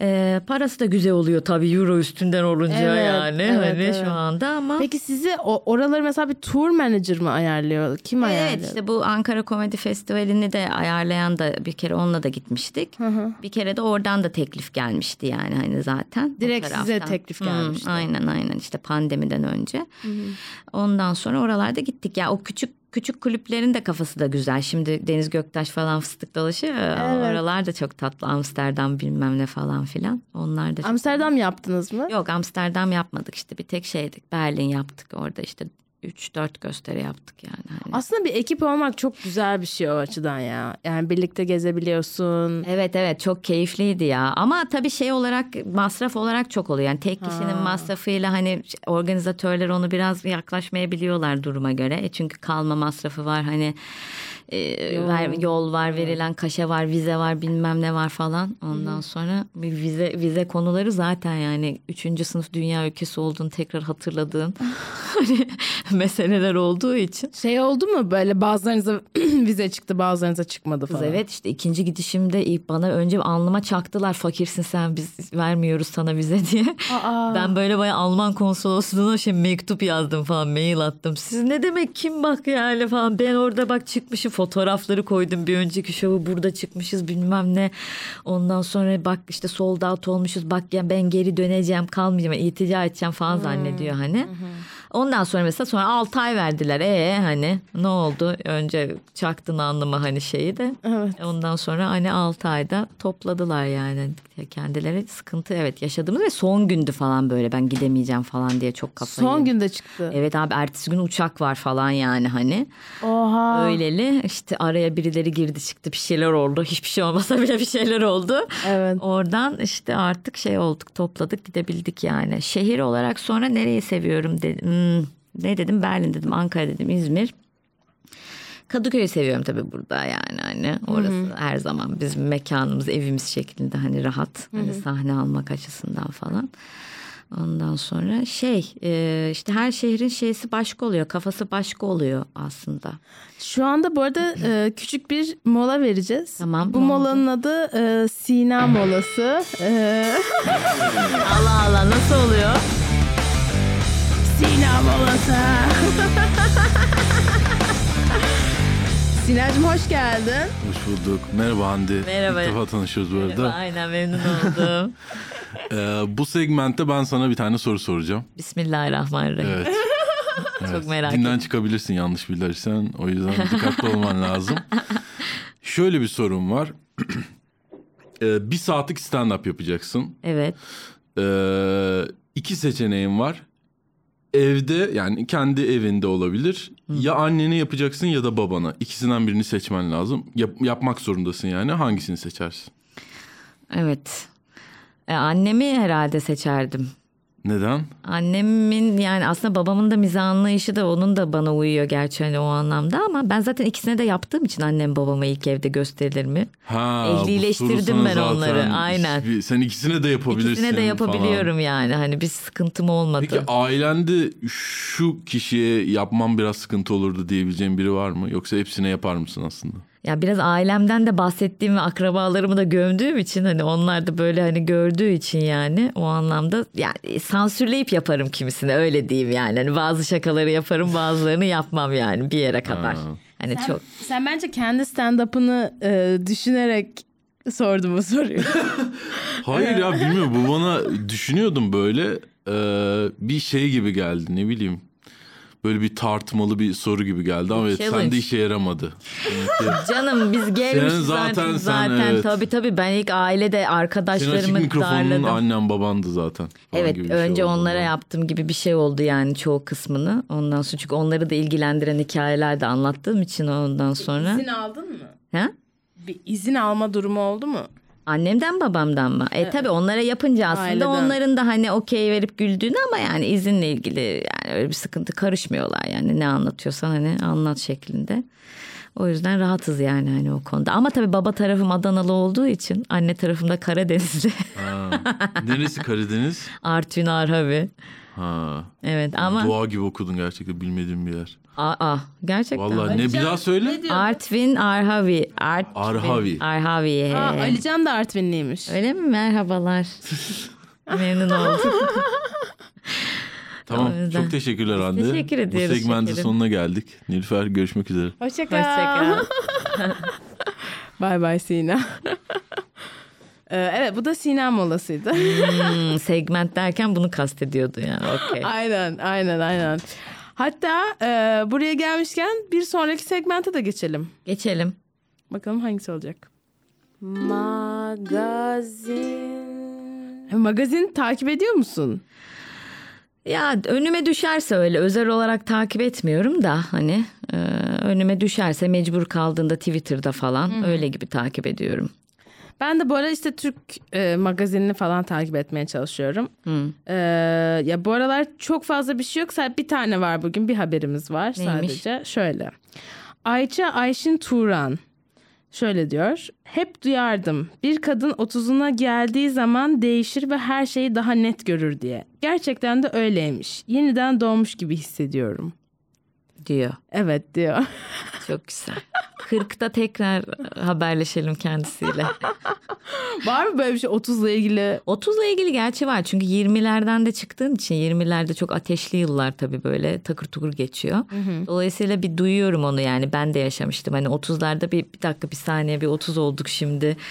Ee, parası da güzel oluyor tabii euro üstünden olunca Evet, yani evet, hani evet. şu anda ama. Peki sizi oraları mesela bir tour manager mı ayarlıyor? Kim ayarlıyor? Evet işte bu Ankara Komedi Festivali'ni de ayarlayan da bir kere onunla da gitmiştik. Bir kere de oradan da teklif gelmişti yani hani zaten. Direkt size teklif Hı, gelmişti. aynen aynen işte pandemiden önce. Ondan sonra oralarda gittik. Ya o küçük küçük kulüplerin de kafası da güzel. Şimdi Deniz Göktaş falan fıstık dolaşıyor. Oralar da çok tatlı. Amsterdam bilmem ne falan filan. Onlar da çok- Amsterdam yaptınız mı? Yok Amsterdam yapmadık işte bir tek şeydik. Berlin yaptık orada işte 3-4 gösteri yaptık yani. Hani. Aslında bir ekip olmak çok güzel bir şey o açıdan ya. Yani birlikte gezebiliyorsun. Evet evet çok keyifliydi ya ama tabii şey olarak masraf olarak çok oluyor. Yani tek kişinin masrafıyla hani organizatörler onu biraz yaklaşmayabiliyorlar duruma göre. E çünkü kalma masrafı var hani e, ver- yol var verilen kaşe var vize var bilmem ne var falan. Ondan sonra bir vize vize konuları zaten yani 3. sınıf dünya ülkesi olduğunu tekrar hatırladığın hani meseleler olduğu için. Şey oldu mu böyle bazılarınıza vize çıktı bazılarınıza çıkmadı falan. evet işte ikinci gidişimde ilk bana önce alnıma çaktılar fakirsin sen biz vermiyoruz sana vize diye. Aa. Ben böyle bayağı Alman konsolosluğuna şey mektup yazdım falan mail attım. Siz ne demek kim bak yani falan ben orada bak çıkmışım fotoğrafları koydum bir önceki şovu burada çıkmışız bilmem ne. Ondan sonra bak işte sold out olmuşuz bak ya ben geri döneceğim kalmayacağım yani iltica edeceğim falan zannediyor hani. Ondan sonra mesela sonra 6 ay verdiler. E hani ne oldu? Önce çaktın anlama hani şeyi de. Evet. Ondan sonra hani 6 ayda topladılar yani kendileri sıkıntı evet yaşadığımız ve son gündü falan böyle ben gidemeyeceğim falan diye çok kafayı. Son günde çıktı. Evet abi ertesi gün uçak var falan yani hani. Oha. Öyleli işte araya birileri girdi çıktı bir şeyler oldu. Hiçbir şey olmasa bile bir şeyler oldu. Evet. Oradan işte artık şey olduk topladık gidebildik yani. Şehir olarak sonra nereyi seviyorum dedim. Hmm, ne dedim Berlin dedim Ankara dedim İzmir. Kadıköy'ü seviyorum tabii burada yani hani orası her zaman bizim mekanımız evimiz şeklinde hani rahat hani sahne almak açısından falan. Ondan sonra şey e, işte her şehrin şeysi başka oluyor kafası başka oluyor aslında. Şu anda bu arada e, küçük bir mola vereceğiz. Tamam, Bu ne oldu? molanın adı e, Sina molası. Allah Allah nasıl oluyor? Sina molası. Sinacığım hoş geldin. Hoş bulduk. Merhaba Hande. Merhaba. İlk defa tanışıyoruz bu arada. Aynen memnun oldum. Ee, bu segmentte ben sana bir tane soru soracağım. Bismillahirrahmanirrahim. Evet. Evet. merak Dinden ettim. çıkabilirsin yanlış bilirsen. O yüzden dikkatli olman lazım. Şöyle bir sorun var. Ee, bir saatlik stand-up yapacaksın. Evet. Ee, iki seçeneğin var. Evde yani kendi evinde olabilir. Ya annene yapacaksın ya da babana. İkisinden birini seçmen lazım. Yap- yapmak zorundasın yani. Hangisini seçersin? Evet. E, annemi herhalde seçerdim. Neden? Annemin yani aslında babamın da mizah anlayışı da onun da bana uyuyor gerçi hani o anlamda ama ben zaten ikisine de yaptığım için annem babama ilk evde gösterilerimi. Ha, Ehlileştirdim ben onları, aynen. bir- Sen ikisine de yapabilirsin İkisine de yapabiliyorum falan. yani hani bir sıkıntım olmadı. Peki ailende şu kişiye yapmam biraz sıkıntı olurdu diyebileceğin biri var mı? Yoksa hepsine yapar mısın aslında? Ya biraz ailemden de bahsettiğim ve akrabalarımı da gömdüğüm için hani onlar da böyle hani gördüğü için yani o anlamda yani sansürleyip yaparım kimisine öyle diyeyim yani. Hani bazı şakaları yaparım bazılarını yapmam yani bir yere kadar. Ha. Hani çok Sen bence kendi stand-up'ını e, düşünerek sordum bu soruyu. Hayır ya bilmiyorum bu bana düşünüyordum böyle e, bir şey gibi geldi ne bileyim. Böyle bir tartmalı bir soru gibi geldi ama evet sende işe yaramadı. Canım biz gelmişiz zaten zaten zaten, evet. tabii tabii ben ilk ailede senin açık arkadaşlarımı mikrofonun darladım. annen babandı zaten. Evet şey önce oldu. onlara yaptığım gibi bir şey oldu yani çoğu kısmını. Ondan sonra çünkü onları da ilgilendiren hikayeler de anlattığım için ondan sonra. İzin aldın mı? Ha? Bir izin alma durumu oldu mu? Annemden babamdan mı? E tabii onlara yapınca aslında Aileden. onların da hani okey verip güldüğünü ama yani izinle ilgili yani öyle bir sıkıntı karışmıyorlar yani ne anlatıyorsan hani anlat şeklinde. O yüzden rahatız yani hani o konuda. Ama tabii baba tarafım Adanalı olduğu için anne tarafım da Karadenizli. Ha. Neresi Karadeniz? Artvin Arhavi. Ha. Evet ama Doğa gibi okudun gerçekten bilmediğim bir yer. Aa, gerçekten. Vallahi ne bir daha söyle. Artvin Arhavi. Artvin, Arhavi. Arhavi. Aa, Alican da Artvinliymiş. Öyle mi? Merhabalar. Memnun oldum. Tamam. Yüzden. Çok teşekkürler Hande. teşekkür ediyoruz, Bu segmentin şekerim. sonuna geldik. Nilüfer görüşmek üzere. Hoşçakal. Hoşçakal. Bay bay Sina. Ee, evet bu da Sina molasıydı. Hmm, segment derken bunu kastediyordu yani. Okey. aynen aynen aynen. Hatta e, buraya gelmişken bir sonraki segmente de geçelim. Geçelim. Bakalım hangisi olacak. Magazin. Magazin takip ediyor musun? Ya önüme düşerse öyle özel olarak takip etmiyorum da hani e, önüme düşerse mecbur kaldığında Twitter'da falan öyle gibi takip ediyorum. Ben de bu ara işte Türk e, magazinini falan takip etmeye çalışıyorum. Ee, ya bu aralar çok fazla bir şey yok. Sadece bir tane var bugün. Bir haberimiz var Neymiş? sadece. Şöyle. Ayça Ayşin Turan şöyle diyor. Hep duyardım. Bir kadın 30'una geldiği zaman değişir ve her şeyi daha net görür diye. Gerçekten de öyleymiş. Yeniden doğmuş gibi hissediyorum. diyor. Evet diyor. Çok güzel. 40'ta tekrar haberleşelim kendisiyle. var mı böyle bir şey 30'la ilgili? 30'la ilgili gerçi var çünkü 20'lerden de çıktığın için 20'lerde çok ateşli yıllar tabii böyle takır tukur geçiyor. Dolayısıyla bir duyuyorum onu yani ben de yaşamıştım. Hani 30'larda bir, bir dakika bir saniye bir 30 olduk şimdi.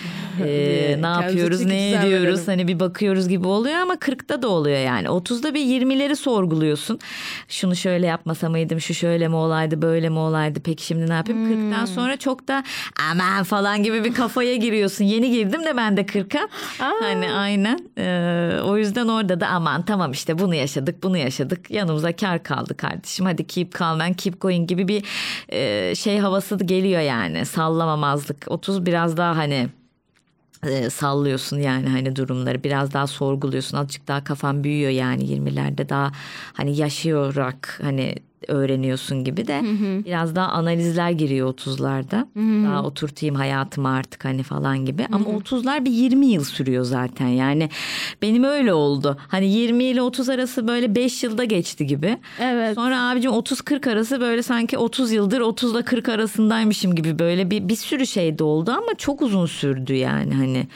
Ee, ne yapıyoruz ne ediyoruz hani bir bakıyoruz gibi oluyor ama 40'ta da oluyor yani. 30'da bir 20'leri sorguluyorsun. Şunu şöyle yapmasa mıydım şu şöyle mi olaydı böyle mi olaydı peki şimdi ne yapayım? 40'tan sonra çok da aman falan gibi bir kafaya giriyorsun. Yeni girdim de ben de 40'a. Hani aynen. Ee, o yüzden orada da aman tamam işte bunu yaşadık bunu yaşadık. Yanımıza kar kaldı kardeşim. Hadi keep calm and keep going gibi bir e, şey havası da geliyor yani. Sallamamazlık. 30 biraz daha hani e, sallıyorsun yani hani durumları biraz daha sorguluyorsun azıcık daha kafan büyüyor yani 20'lerde daha hani yaşayarak hani öğreniyorsun gibi de biraz daha analizler giriyor 30'larda. Daha oturtayım hayatımı artık hani falan gibi. Ama 30'lar bir 20 yıl sürüyor zaten. Yani benim öyle oldu. Hani 20 ile 30 arası böyle 5 yılda geçti gibi. Evet. Sonra abicim 30-40 arası böyle sanki 30 yıldır 30 ile 40 arasındaymışım gibi böyle bir bir sürü şey de oldu ama çok uzun sürdü yani hani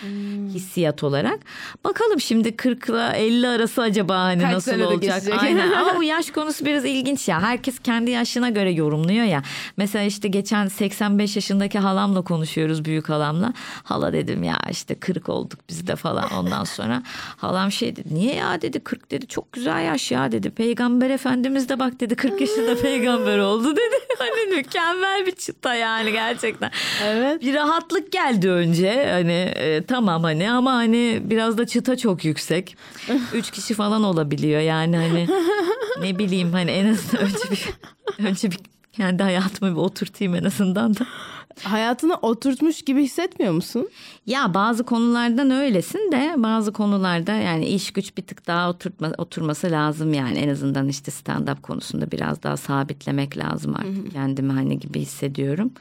hissiyat olarak. Bakalım şimdi 40 ile 50 arası acaba hani Kaç nasıl olacak? geçecek? Aynen. Ama bu yaş konusu biraz ilginç ya. Herkes kendi yaşına göre yorumluyor ya. Mesela işte geçen 85 yaşındaki halamla konuşuyoruz büyük halamla. Hala dedim ya işte 40 olduk biz de falan ondan sonra. Halam şey dedi niye ya dedi 40 dedi çok güzel yaş ya dedi. Peygamber Efendimiz de bak dedi 40 yaşında peygamber oldu dedi. Hani mükemmel bir çıta yani gerçekten. Evet. Bir rahatlık geldi önce hani e, tamam hani ama hani biraz da çıta çok yüksek. Üç kişi falan olabiliyor yani hani ne bileyim hani en azından önce bir önce bir kendi hayatımı bir oturtayım en azından da. Hayatını oturtmuş gibi hissetmiyor musun? Ya bazı konulardan öylesin de bazı konularda yani iş güç bir tık daha oturtma, oturması lazım yani en azından işte stand up konusunda biraz daha sabitlemek lazım artık kendimi hani gibi hissediyorum.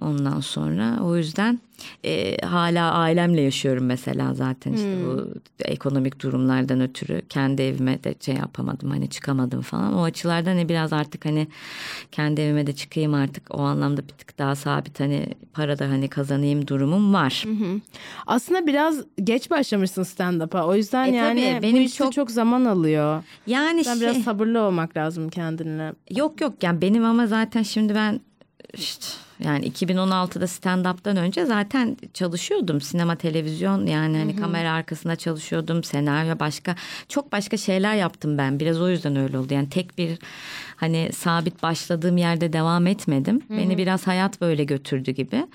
Ondan sonra o yüzden e, hala ailemle yaşıyorum mesela zaten işte bu ekonomik durumlardan ötürü kendi evime de şey yapamadım hani çıkamadım falan. O açılardan ne biraz artık hani kendi evime de çıkayım artık o anlamda bir tık daha sabit hani para da hani kazanayım durumum var. Aslında biraz geç başlamışsın stand-up'a. O yüzden E yani tabii, bu benim işte çok- çok... zaman alıyor. Yani şey, biraz sabırlı olmak lazım kendinle. yok yok yani benim ama zaten şimdi ben işte yani 2016'da stand-up'tan önce zaten çalışıyordum. Sinema, televizyon yani hani kamera arkasında çalışıyordum. Senaryo başka çok başka şeyler yaptım ben. Biraz o yüzden öyle oldu. Yani tek bir hani sabit başladığım yerde devam etmedim. Beni biraz hayat böyle götürdü gibi.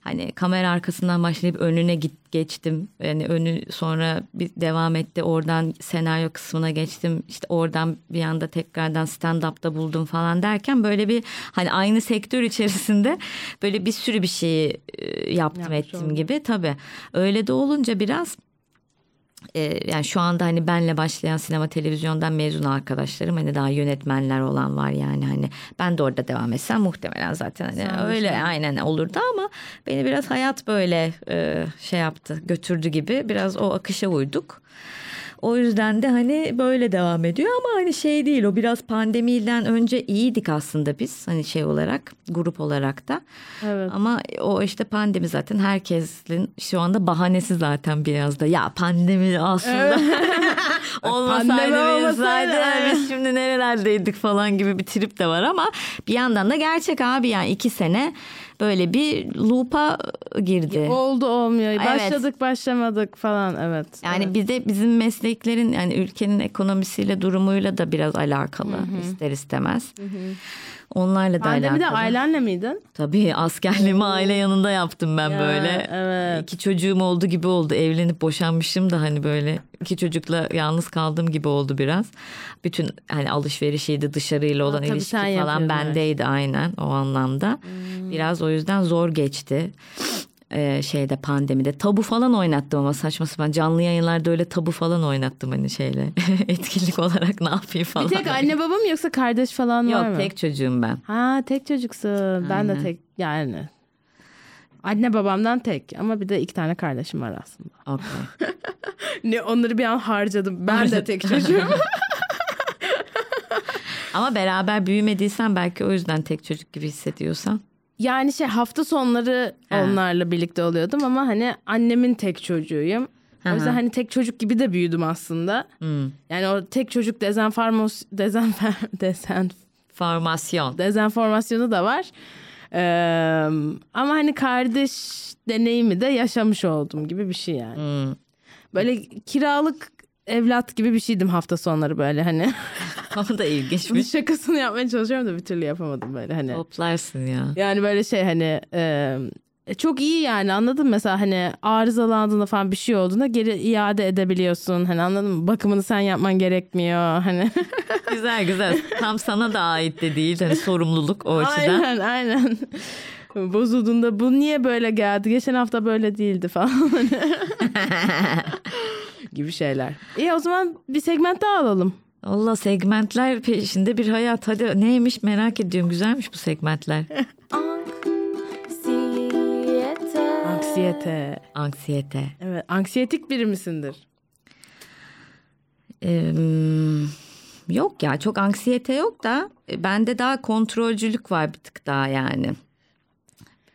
Hani kamera arkasından başlayıp önüne git geçtim. Yani önü sonra bir devam etti. Oradan senaryo kısmına geçtim. İşte oradan bir anda tekrardan stand-up'ta buldum falan derken böyle bir hani aynı sektör içerisinde böyle bir sürü bir şeyi e, yaptım Yapmış ettim oldun. gibi tabii. Öyle de olunca biraz e, yani şu anda hani benle başlayan sinema televizyondan mezun arkadaşlarım hani daha yönetmenler olan var yani hani ben de orada devam etsem muhtemelen zaten hani ol, öyle ol. aynen olurdu ama beni biraz hayat böyle e, şey yaptı götürdü gibi biraz o akışa uyduk. O yüzden de hani böyle devam ediyor ama hani şey değil o biraz pandemiden önce iyiydik aslında biz hani şey olarak grup olarak da. Evet. Ama o işte pandemi zaten herkesin şu anda bahanesi zaten biraz da ya pandemi aslında olmasaydı Pandemi olmasaydı, olmasaydı evet. biz şimdi nerelerdeydik falan gibi bir trip de var ama bir yandan da gerçek abi yani iki sene böyle bir loop'a girdi. Oldu olmuyor. Evet. Başladık başlamadık falan evet. Yani evet. bize bizim mesleklerin yani ülkenin ekonomisiyle durumuyla da biraz alakalı ister istemez. Onlarla da Pandemide alakalı. ailenle miydin? Tabii askerliğimi aile yanında yaptım ben Ya, böyle. evet. İki çocuğum oldu gibi oldu. Evlenip boşanmışım da hani böyle iki çocukla yalnız kaldığım gibi oldu biraz. Bütün hani alışverişiydi dışarıyla olan tabii ilişki falan evet. bendeydi aynen o anlamda. Biraz o yüzden zor geçti. Ee, şeyde pandemide tabu falan oynattım ama saçma sapan canlı yayınlarda öyle tabu falan oynattım hani şeyle etkinlik olarak ne yapayım falan. Bir tek anne baba mı yoksa kardeş falan var Yok mı? tek çocuğum ben. Ha tek çocuksun. Ben de Aynen. tek yani. Anne babamdan tek ama bir de iki tane kardeşim var aslında. Okey. Ne onları bir an harcadım. Ben de tek çocuğum. Ama beraber büyümediysen belki o yüzden tek çocuk gibi hissediyorsan. Yani şey hafta sonları Ha. onlarla birlikte oluyordum ama hani annemin tek çocuğuyum. Hı O yüzden hani tek çocuk gibi de büyüdüm aslında. Hmm. Yani o tek çocuk dezenformos dezenfer desen Formasyon. dezenformasyonu da var. Ee, ama hani kardeş deneyimi de yaşamış oldum gibi bir şey yani. Hmm. Böyle kiralık evlat gibi bir şeydim hafta sonları böyle hani. O da ilginçmiş. şakasını yapmaya çalışıyorum da bir türlü yapamadım böyle hani. Toplarsın ya. Yani böyle şey hani e, çok iyi yani anladın mı? Mesela hani arızalandığında falan bir şey olduğunda geri iade edebiliyorsun. Hani anladın mı? Bakımını sen yapman gerekmiyor. Hani güzel güzel. Tam sana da ait de değil. Hani sorumluluk o açıdan. aynen aynen. Bozulduğunda bu niye böyle geldi? Geçen hafta böyle değildi falan. gibi şeyler. İyi o zaman bir segment daha alalım. Allah segmentler peşinde bir hayat. Hadi neymiş merak ediyorum. Güzelmiş bu segmentler. Anksiyete. Anksiyete. Anksiyete. Evet. Anksiyetik biri misindir? Ee, yok ya çok anksiyete yok da e, bende daha kontrolcülük var bir tık daha yani.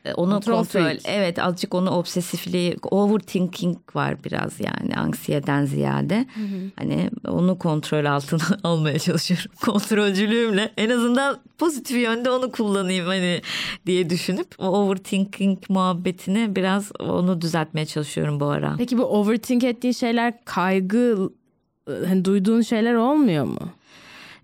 E, Onu Kontrol kontrol, freak. evet azıcık onu obsesifliği, overthinking var biraz yani anksiyeden ziyade. Hani onu kontrol altına almaya çalışıyorum. Kontrolcülüğümle en azından pozitif yönde onu kullanayım hani diye düşünüp o overthinking muhabbetini biraz onu düzeltmeye çalışıyorum bu ara. Peki bu overthink ettiğin şeyler kaygı hani duyduğun şeyler olmuyor mu?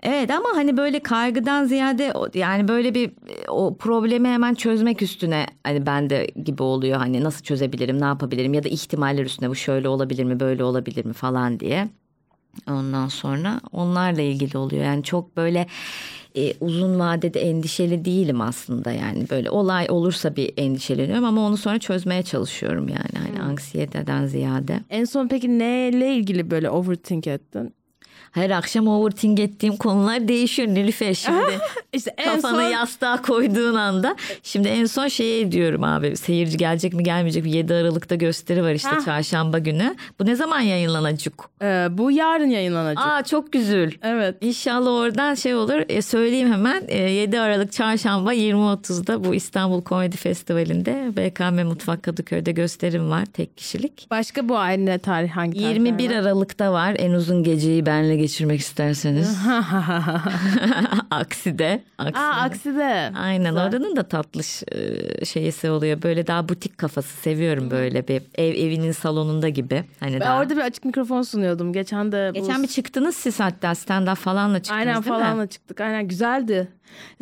Evet ama hani böyle kaygıdan ziyade yani böyle bir o problemi hemen çözmek üstüne hani bende gibi oluyor hani nasıl çözebilirim ne yapabilirim ya da ihtimaller üstüne bu şöyle olabilir mi böyle olabilir mi falan diye. Ondan sonra onlarla ilgili oluyor yani çok böyle e, uzun vadede endişeli değilim aslında yani böyle olay olursa bir endişeleniyorum ama onu sonra çözmeye çalışıyorum yani hani anksiyeteden ziyade. En son peki neyle ilgili böyle overthink ettin? Her akşam overthink ettiğim konular değişiyor Nilüfer şimdi. İşte en Kafanı son yastığa koyduğun anda. Şimdi en son şeye diyorum abi seyirci gelecek mi gelmeyecek mi 7 Aralık'ta gösteri var işte çarşamba günü. Bu ne zaman yayınlanacak? e, bu yarın yayınlanacak. Aa çok güzel. Evet. İnşallah oradan şey olur. E, söyleyeyim hemen. E, 7 Aralık Çarşamba 20.30'da bu İstanbul Komedi Festivali'nde BKM Mutfak Kadıköy'de gösterim var tek kişilik. Başka bu ay ne tarih hangi tarihler 21 var? Aralık'ta var. En uzun geceyi benle geçirmek isterseniz. Akside. Akside. Aa akside. Aynen Güzel. oranın da tatlı ş- e, şeysi oluyor. Böyle daha butik kafası seviyorum böyle bir ev evinin salonunda gibi. Hani Ben daha. orada bir açık mikrofon sunuyordum. Geçen de bu... Geçen bir çıktınız siz hatta stand up falanla çıktınız Aynen mi? falanla çıktık. Aynen güzeldi.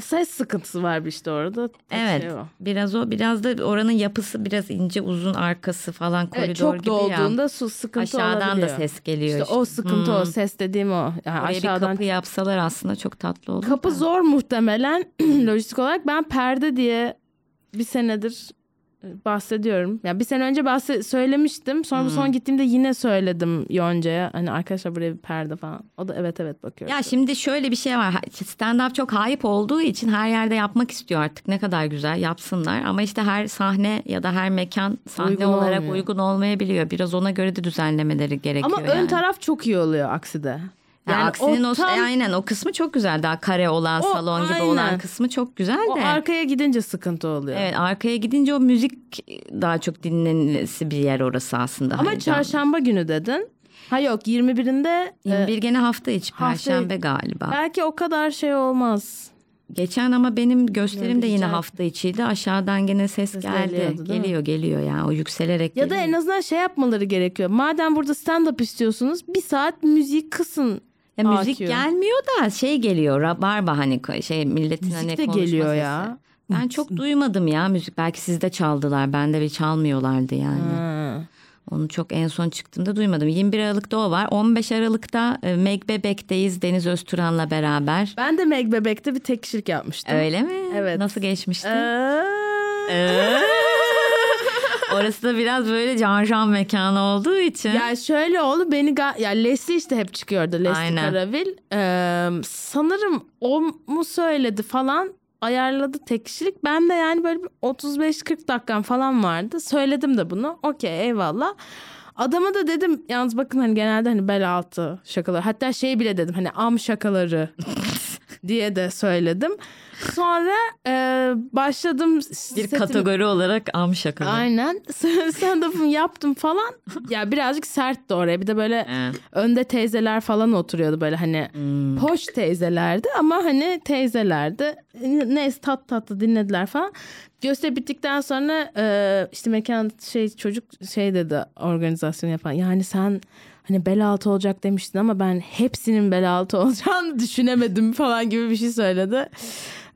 Ses sıkıntısı var bir işte orada. Tek Evet. şey o. biraz o biraz da oranın yapısı biraz ince uzun arkası falan koridor Evet, çok gibi ya. dolduğunda su sıkıntı Aşağıdan olabiliyor. da ses geliyor. İşte o sıkıntı o ses dediğim o. Yani Oraya bir aşağıdan kapı yapsalar aslında çok tatlı olur. Kapı da. zor muhtemelen lojistik olarak. Ben perde diye bir senedir bahsediyorum. Yani bir sene önce bahse söylemiştim. Sonra bu son gittiğimde yine söyledim Yonca'ya. Hani arkadaşlar buraya bir perde falan. O da evet evet bakıyor. Ya şimdi şöyle bir şey var. Stand up çok hype olduğu için her yerde yapmak istiyor artık. Ne kadar güzel yapsınlar. Ama işte her sahne ya da her mekan sahne Uygun olarak olmuyor. uygun olmayabiliyor. Biraz ona göre de düzenlemeleri gerekiyor. Ama ön yani. taraf çok iyi oluyor akside. Yani aksinin o, tam- e, aynen o kısmı çok güzel. Daha kare olan O, salon gibi aynen. olan kısmı çok güzel o de. arkaya gidince sıkıntı oluyor. Evet arkaya gidince o müzik daha çok dinlenilesi bir yer orası aslında. Ama Hani çarşamba günü dedin. Ha yok 21'inde e, 21 gene hafta içi perşembe galiba. belki o kadar şey olmaz. Geçen ama benim gösterim de yine hafta içiydi. Aşağıdan gene ses, Ses geldi. mi? geliyor geliyor yani o yükselerek Ya da geliyor. en azından şey yapmaları gerekiyor. Madem burada stand up istiyorsunuz bir saat müzik kısın. Ya müzik AQ. gelmiyor da şey geliyor rabarba hani şey milletin Müzik hani de geliyor sesi. ya. Ben çok duymadım ya müzik. Belki sizde çaldılar. Bende bir çalmıyorlardı yani. Ha. Onu çok en son çıktığımda duymadım. 21 Aralık'ta o var. 15 Aralık'ta e, Meg Bebek'teyiz Deniz Özturan'la beraber. Ben de Meg Bebek'te bir tek kişilik yapmıştım. Öyle mi? Evet. Nasıl geçmişti? Ee, Ee? Orası da biraz böyle can can mekanı olduğu için. Ya şöyle oldu beni ga- ya Leslie işte hep çıkıyordu Leslie Aynen. Karavil. Ee, sanırım o mu söyledi falan ayarladı tek kişilik. Ben de yani böyle bir 35-40 dakikam falan vardı. Söyledim de bunu. Okey eyvallah. Adama da dedim yalnız bakın hani genelde hani bel altı şakalar. Hatta şey bile dedim hani am şakaları diye de söyledim. Sonra e, başladım. bir setimi- kategori olarak am şakalı. Aynen. Stand-up'ımı yaptım falan. Ya birazcık sertti oraya. Bir de böyle Evet. önde teyzeler falan oturuyordu böyle hani poş teyzelerdi ama hani teyzelerdi. Neyse tat tatlı dinlediler falan. Gösteri bittikten sonra e, işte mekan şey çocuk şey dedi organizasyon yapan. Yani sen hani bel altı olacak demiştin ama ben hepsinin bel altı olacağını düşünemedim falan gibi bir şey söyledi.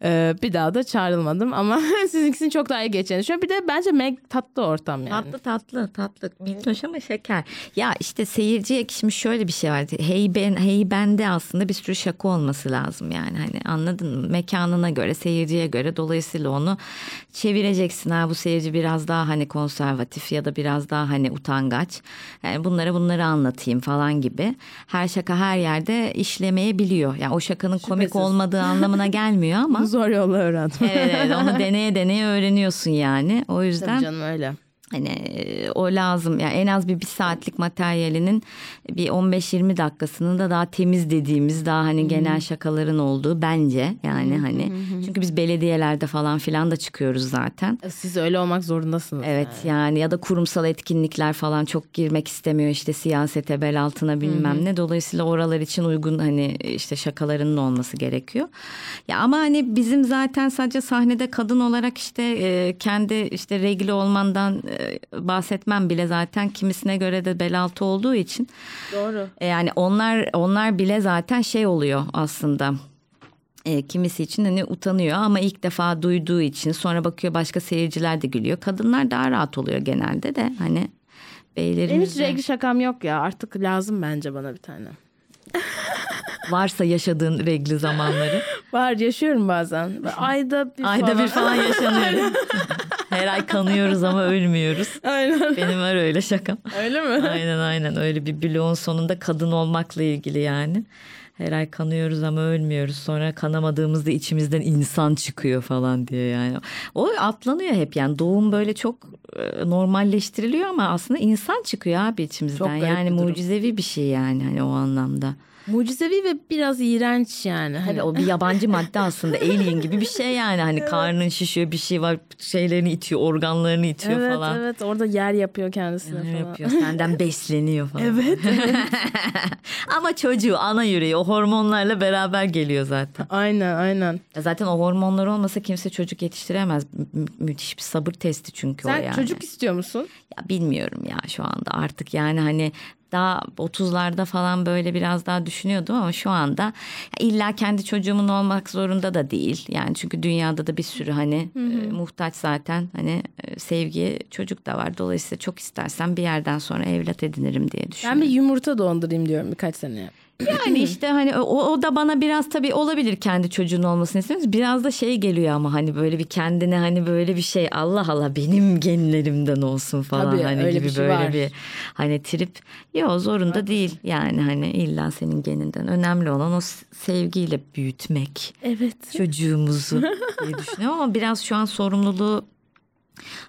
Ee, bir daha da çağrılmadım ama sizinkisinin çok daha iyi geçeceğini düşünüyorum. Bir de bence Meg tatlı ortam yani. Tatlı tatlı tatlı minnoş ama şeker. Ya işte seyirciye şimdi şöyle bir şey var. Hey ben hey bende aslında bir sürü şaka olması lazım yani hani anladın mı? Mekanına göre seyirciye göre dolayısıyla onu çevireceksin ha bu seyirci biraz daha hani konservatif ya da biraz daha hani utangaç. Yani bunlara bunları anlatayım falan gibi. Her şaka her yerde işlemeyebiliyor. Yani o şakanın komik Şüphesiz. olmadığı anlamına gelmiyor ama Zor yolla öğrendim. evet, evet onu deneye deneye öğreniyorsun yani. O yüzden Tabii canım öyle. Hani e, o lazım. Yani en az bir, bir saatlik materyalinin bir 15-20 dakikasının da daha temiz dediğimiz daha hani genel şakaların olduğu bence yani hani. Çünkü biz belediyelerde falan filan da çıkıyoruz zaten. Siz öyle olmak zorundasınız. Evet yani ya da kurumsal etkinlikler falan çok girmek istemiyor işte siyasete bel altına bilmem ne. Dolayısıyla oralar için uygun hani işte şakalarının olması gerekiyor. Ya ama hani bizim zaten sadece sahnede kadın olarak işte e, kendi işte regli olmandan e, bahsetmem bile zaten kimisine göre de bel altı olduğu için. Doğru. E, Yani onlar onlar bile zaten şey oluyor aslında. E, kimisi için hani utanıyor ama ilk defa duyduğu için sonra bakıyor başka seyirciler de gülüyor. Kadınlar daha rahat oluyor genelde de hani Benim beylerimiz hiç renkli şakam yok ya. Artık lazım bence bana bir tane. varsa yaşadığın regli zamanları. Var yaşıyorum bazen. Ayda bir Ayda falan. bir falan yaşanıyor. Her ay kanıyoruz ama ölmüyoruz. Aynen. Benim var öyle şakam. Öyle mi? Aynen aynen öyle bir bloğun sonunda kadın olmakla ilgili yani. Her ay kanıyoruz ama ölmüyoruz. Sonra kanamadığımızda içimizden insan çıkıyor falan diye yani. O atlanıyor hep yani doğum böyle çok e, normalleştiriliyor ama aslında insan çıkıyor abi Çok içimizden. garip Yani bir mucizevi bir şey yani hani o anlamda. Mucizevi ve biraz iğrenç yani. Hani o bir yabancı madde aslında alien gibi bir şey yani hani karnın şişiyor bir şey var şeylerini itiyor organlarını itiyor evet falan. evet orada yer yapıyor kendisine Ne falan. yapıyor? Senden besleniyor falan. Evet. Ama çocuğu ana yüreği o hormonlarla beraber geliyor zaten. Aynen aynen. Zaten o hormonlar olmasa kimse çocuk yetiştiremez. Mü- müthiş bir sabır testi çünkü Sen o yani. çocuk istiyor musun? Ya bilmiyorum ya şu anda artık yani hani daha 30'larda falan böyle biraz daha düşünüyordum ama şu anda illa kendi çocuğumun olmak zorunda da değil. Yani çünkü dünyada da bir sürü hani e, muhtaç zaten hani e, sevgi çocuk da var. Dolayısıyla çok istersen bir yerden sonra evlat edinirim diye düşünüyorum. Ben bir yumurta dondurayım diyorum birkaç seneye. Yani işte hani o, o da bana biraz tabii olabilir kendi çocuğun olmasını istemiyoruz. Biraz da şey geliyor ama hani böyle bir kendine hani böyle bir şey Allah Allah benim genlerimden olsun falan Tabii, hani öyle gibi bir şey böyle var. bir hani trip. Yok zorunda değil yani hani illa senin geninden. Önemli olan o sevgiyle büyütmek Evet. çocuğumuzu diye düşünüyorum ama biraz şu an sorumluluğu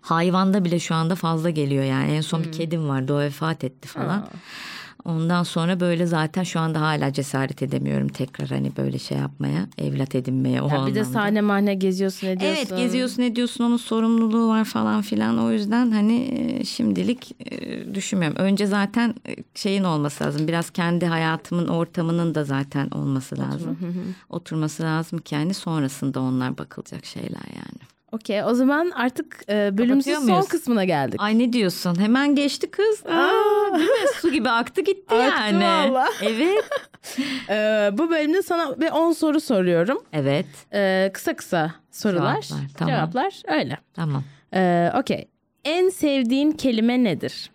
hayvanda bile şu anda fazla geliyor yani. En son Hmm. bir kedim vardı o vefat etti falan. Ondan sonra böyle zaten şu anda hala cesaret edemiyorum tekrar hani böyle şey yapmaya, evlat edinmeye o Ya bir anlamda. de sahne mahne geziyorsun ediyorsun. Evet geziyorsun ediyorsun onun sorumluluğu var falan filan o yüzden hani e, şimdilik e, düşünmüyorum. Önce zaten e, şeyin olması lazım biraz kendi hayatımın ortamının da zaten olması lazım. Oturması lazım ki yani sonrasında onlar bakılacak şeyler yani. Okey o zaman artık e, bölümümüzün son muyuz? kısmına geldik. Ay ne diyorsun hemen geçti kız. Aa, değil mi? Su gibi aktı gitti Aktı yani. valla. Evet. E, bu bölümde sana bir 10 soru soruyorum. Evet E, kısa kısa sorular. Cevaplar, tamam. Cevaplar öyle. tamam. E, Okey. En sevdiğin kelime nedir?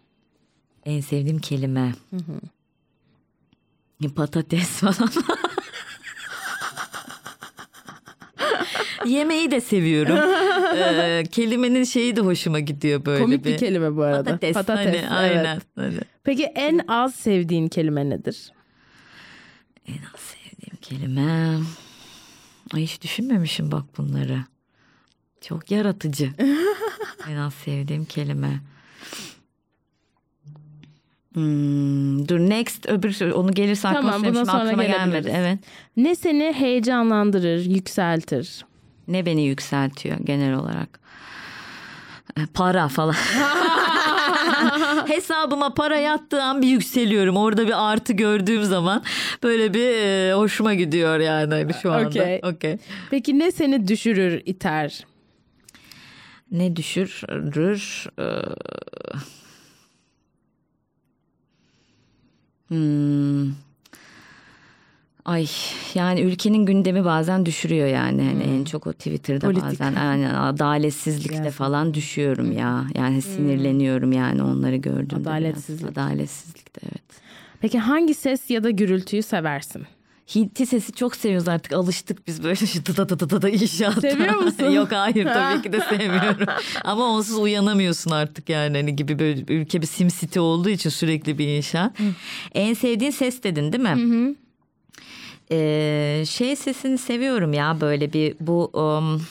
En sevdiğim kelime. Patates falan. Yemeği de seviyorum. Ee, kelimenin şeyi de hoşuma gidiyor böyle Komik bir. bir kelime bu arada. Patates. Patates, hani, evet. aynen. Hani. Peki en az sevdiğin kelime nedir? En az sevdiğim kelime. Ay hiç düşünmemişim bak bunları. Çok yaratıcı. en az sevdiğim kelime. Hmm, dur next öbür onu gelirse aklıma Tamam, söyleyeyim. bundan sonra aklıma gelmedi. Evet. Ne seni heyecanlandırır, yükseltir? Ne beni yükseltiyor genel olarak? E, Para falan. Hesabıma para yattığı an bir yükseliyorum. Orada bir artı gördüğüm zaman böyle bir e, hoşuma gidiyor yani hani şu anda. Okey. Okey. Peki ne seni düşürür, iter? Ne düşürür? Ee, Hmm. Ay yani ülkenin gündemi bazen düşürüyor yani. yani en çok o Twitter'da Politik. bazen yani adaletsizlikte falan düşüyorum ya. Yani sinirleniyorum yani onları gördüğümde. biraz. Adaletsizlik. Adaletsizlikte evet. Peki hangi ses ya da gürültüyü seversin? Hinti sesi çok seviyoruz artık alıştık biz böyle şu tıda tıda tıda inşaatta. Seviyor musun? Yok hayır tabii ki de sevmiyorum. Ama onsuz uyanamıyorsun artık yani hani gibi böyle ülke bir sim city olduğu için sürekli bir inşaat. En sevdiğin ses dedin değil mi? Ee, şey sesini seviyorum ya böyle bir bu um,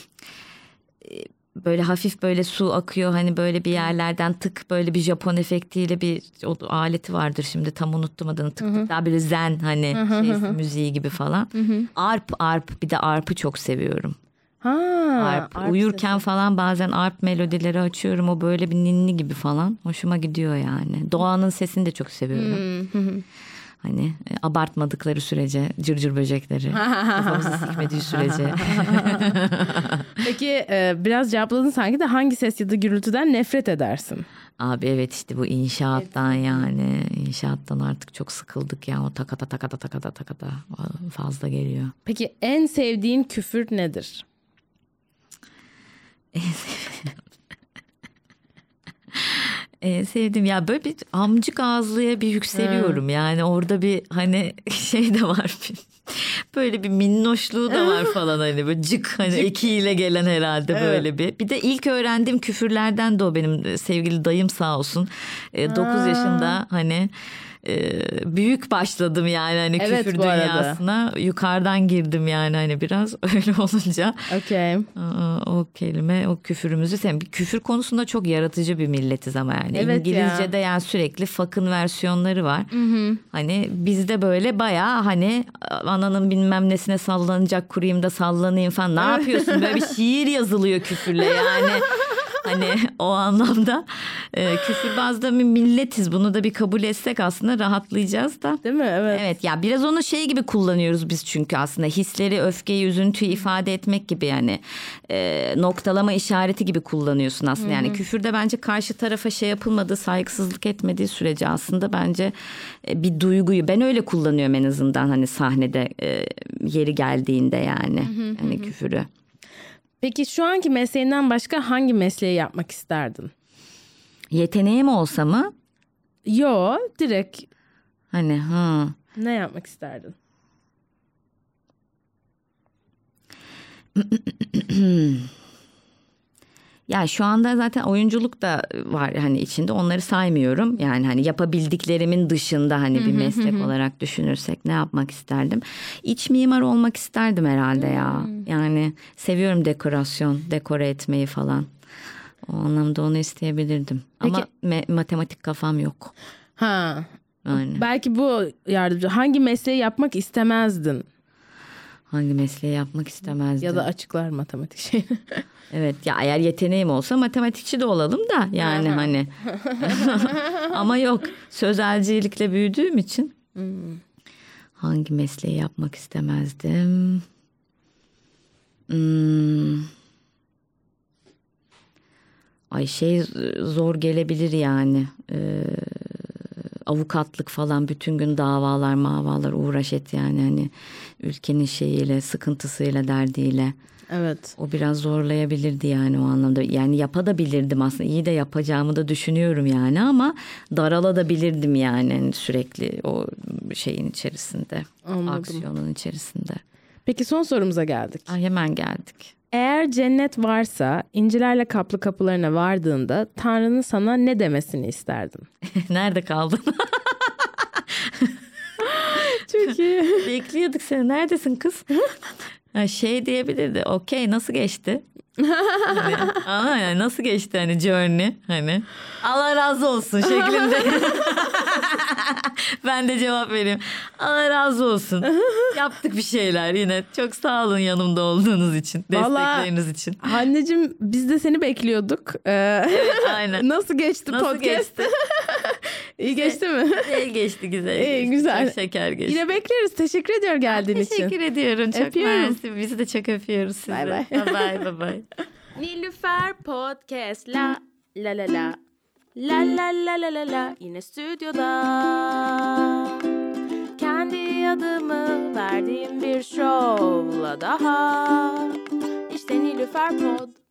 e, böyle hafif böyle su akıyor hani böyle bir yerlerden tık böyle bir Japon efektiyle bir o aleti vardır şimdi tam unuttum adını tık tık daha böyle zen hani şey, müziği gibi falan. Arp arp bir de arp'ı çok seviyorum. Ha, Arp. arp Uyurken falan bazen arp melodileri açıyorum o böyle bir ninni gibi falan hoşuma gidiyor yani. Doğanın sesini de çok seviyorum. Hani e, abartmadıkları sürece cırcır böcekleri kafamızı sikmediği sürece. Peki e, biraz cevapladın sanki de hangi ses ya da gürültüden nefret edersin? Abi evet işte bu inşaattan yani inşaattan artık çok sıkıldık ya o takata takata takata takata fazla geliyor. Peki en sevdiğin küfür nedir? Ee, sevdim. Ya böyle bir amcık ağızlıya bir yükseliyorum. Yani orada bir hani şey de var. Bir, böyle bir minnoşluğu da var falan hani böyle cık hani ekiyle gelen herhalde böyle bir. Bir de ilk öğrendiğim küfürlerden de o benim sevgili dayım sağ olsun 9 yaşında hani e, büyük başladım yani hani Evet, küfür dünyasına yukarıdan girdim yani hani biraz öyle olunca Okey. Aa, o kelime o küfürümüzü sen bir küfür konusunda çok yaratıcı bir milletiz ama yani Evet ya. İngilizce'de yani sürekli fuck'ın versiyonları var. Hani bizde böyle bayağı hani ananın bilmem nesine sallanacak kurayım da sallanayım falan ne yapıyorsun böyle bir şiir yazılıyor küfürle yani. Hani o anlamda e, küfürbazda bir milletiz bunu da bir kabul etsek aslında rahatlayacağız da. Değil mi? Evet. Evet ya biraz onu şey gibi kullanıyoruz biz çünkü aslında hisleri, öfkeyi, üzüntüyü ifade etmek gibi yani e, noktalama işareti gibi kullanıyorsun aslında. Yani küfürde bence karşı tarafa şey yapılmadığı, saygısızlık etmediği sürece aslında bence e, bir duyguyu ben öyle kullanıyorum en azından hani sahnede e, yeri geldiğinde yani hani küfürü. Peki şu anki mesleğinden başka hangi mesleği yapmak isterdin? Yeteneğim olsa mı Yo, direkt hani ha ne yapmak isterdin? Ya şu anda zaten oyunculuk da var hani içinde onları saymıyorum. Yani hani yapabildiklerimin dışında hani bir meslek olarak düşünürsek ne yapmak isterdim? İç mimar olmak isterdim herhalde ya. Yani seviyorum dekorasyon, dekore etmeyi falan. O anlamda onu isteyebilirdim. Ama me- matematik kafam yok. Ha. Yani Belki bu yardımcı. Hangi mesleği yapmak istemezdin? Hangi mesleği yapmak istemezdim? Ya da açıklar matematik şeyini. Evet ya eğer yeteneğim olsa matematikçi de olalım da yani hani. Ama yok sözelcilikle büyüdüğüm için. Hangi mesleği yapmak istemezdim? Hmm. Ay şey zor gelebilir yani. Ee, avukatlık falan bütün gün davalar mavalar uğraş et yani hani ülkenin şeyiyle sıkıntısıyla derdiyle. evet. O biraz zorlayabilirdi yani o anlamda. Yani yapabilirdim aslında. İyi de yapacağımı da düşünüyorum yani ama daralabilirdim yani hani sürekli o şeyin içerisinde. Anladım. Aksiyonun içerisinde. Peki son sorumuza geldik. Ay hemen geldik. Eğer cennet varsa incilerle kaplı kapılarına vardığında Tanrı'nın sana ne demesini isterdin? Nerede kaldın? Çok iyi. Bekliyorduk seni. Neredesin kız? Şey diyebilirdi. Okey nasıl geçti? Hani, ama yani nasıl geçti hani journey hani Allah razı olsun şeklinde. ben de cevap vereyim. Allah razı olsun. Yaptık bir şeyler yine. Çok sağ olun yanımda olduğunuz için. Vallahi- Destekleriniz için. Anneciğim biz de seni bekliyorduk. Ee, Aynen. nasıl geçti Nasıl podcast? geçti? İyi geçti mi? Güzel geçti güzel. İyi, geçti. güzel. Çok şeker geçti. Yine bekleriz. Teşekkür ediyor geldiğin için. Teşekkür ediyorum. Çok Öpüyorum. mersi. Bizi de çok öpüyoruz sizi. Bay bay. Bye bye. Nilüfer Podcast la la la la La la la la la la yine stüdyoda Kendi adımı verdiğim bir şovla daha. İşte Nilüfer Pod.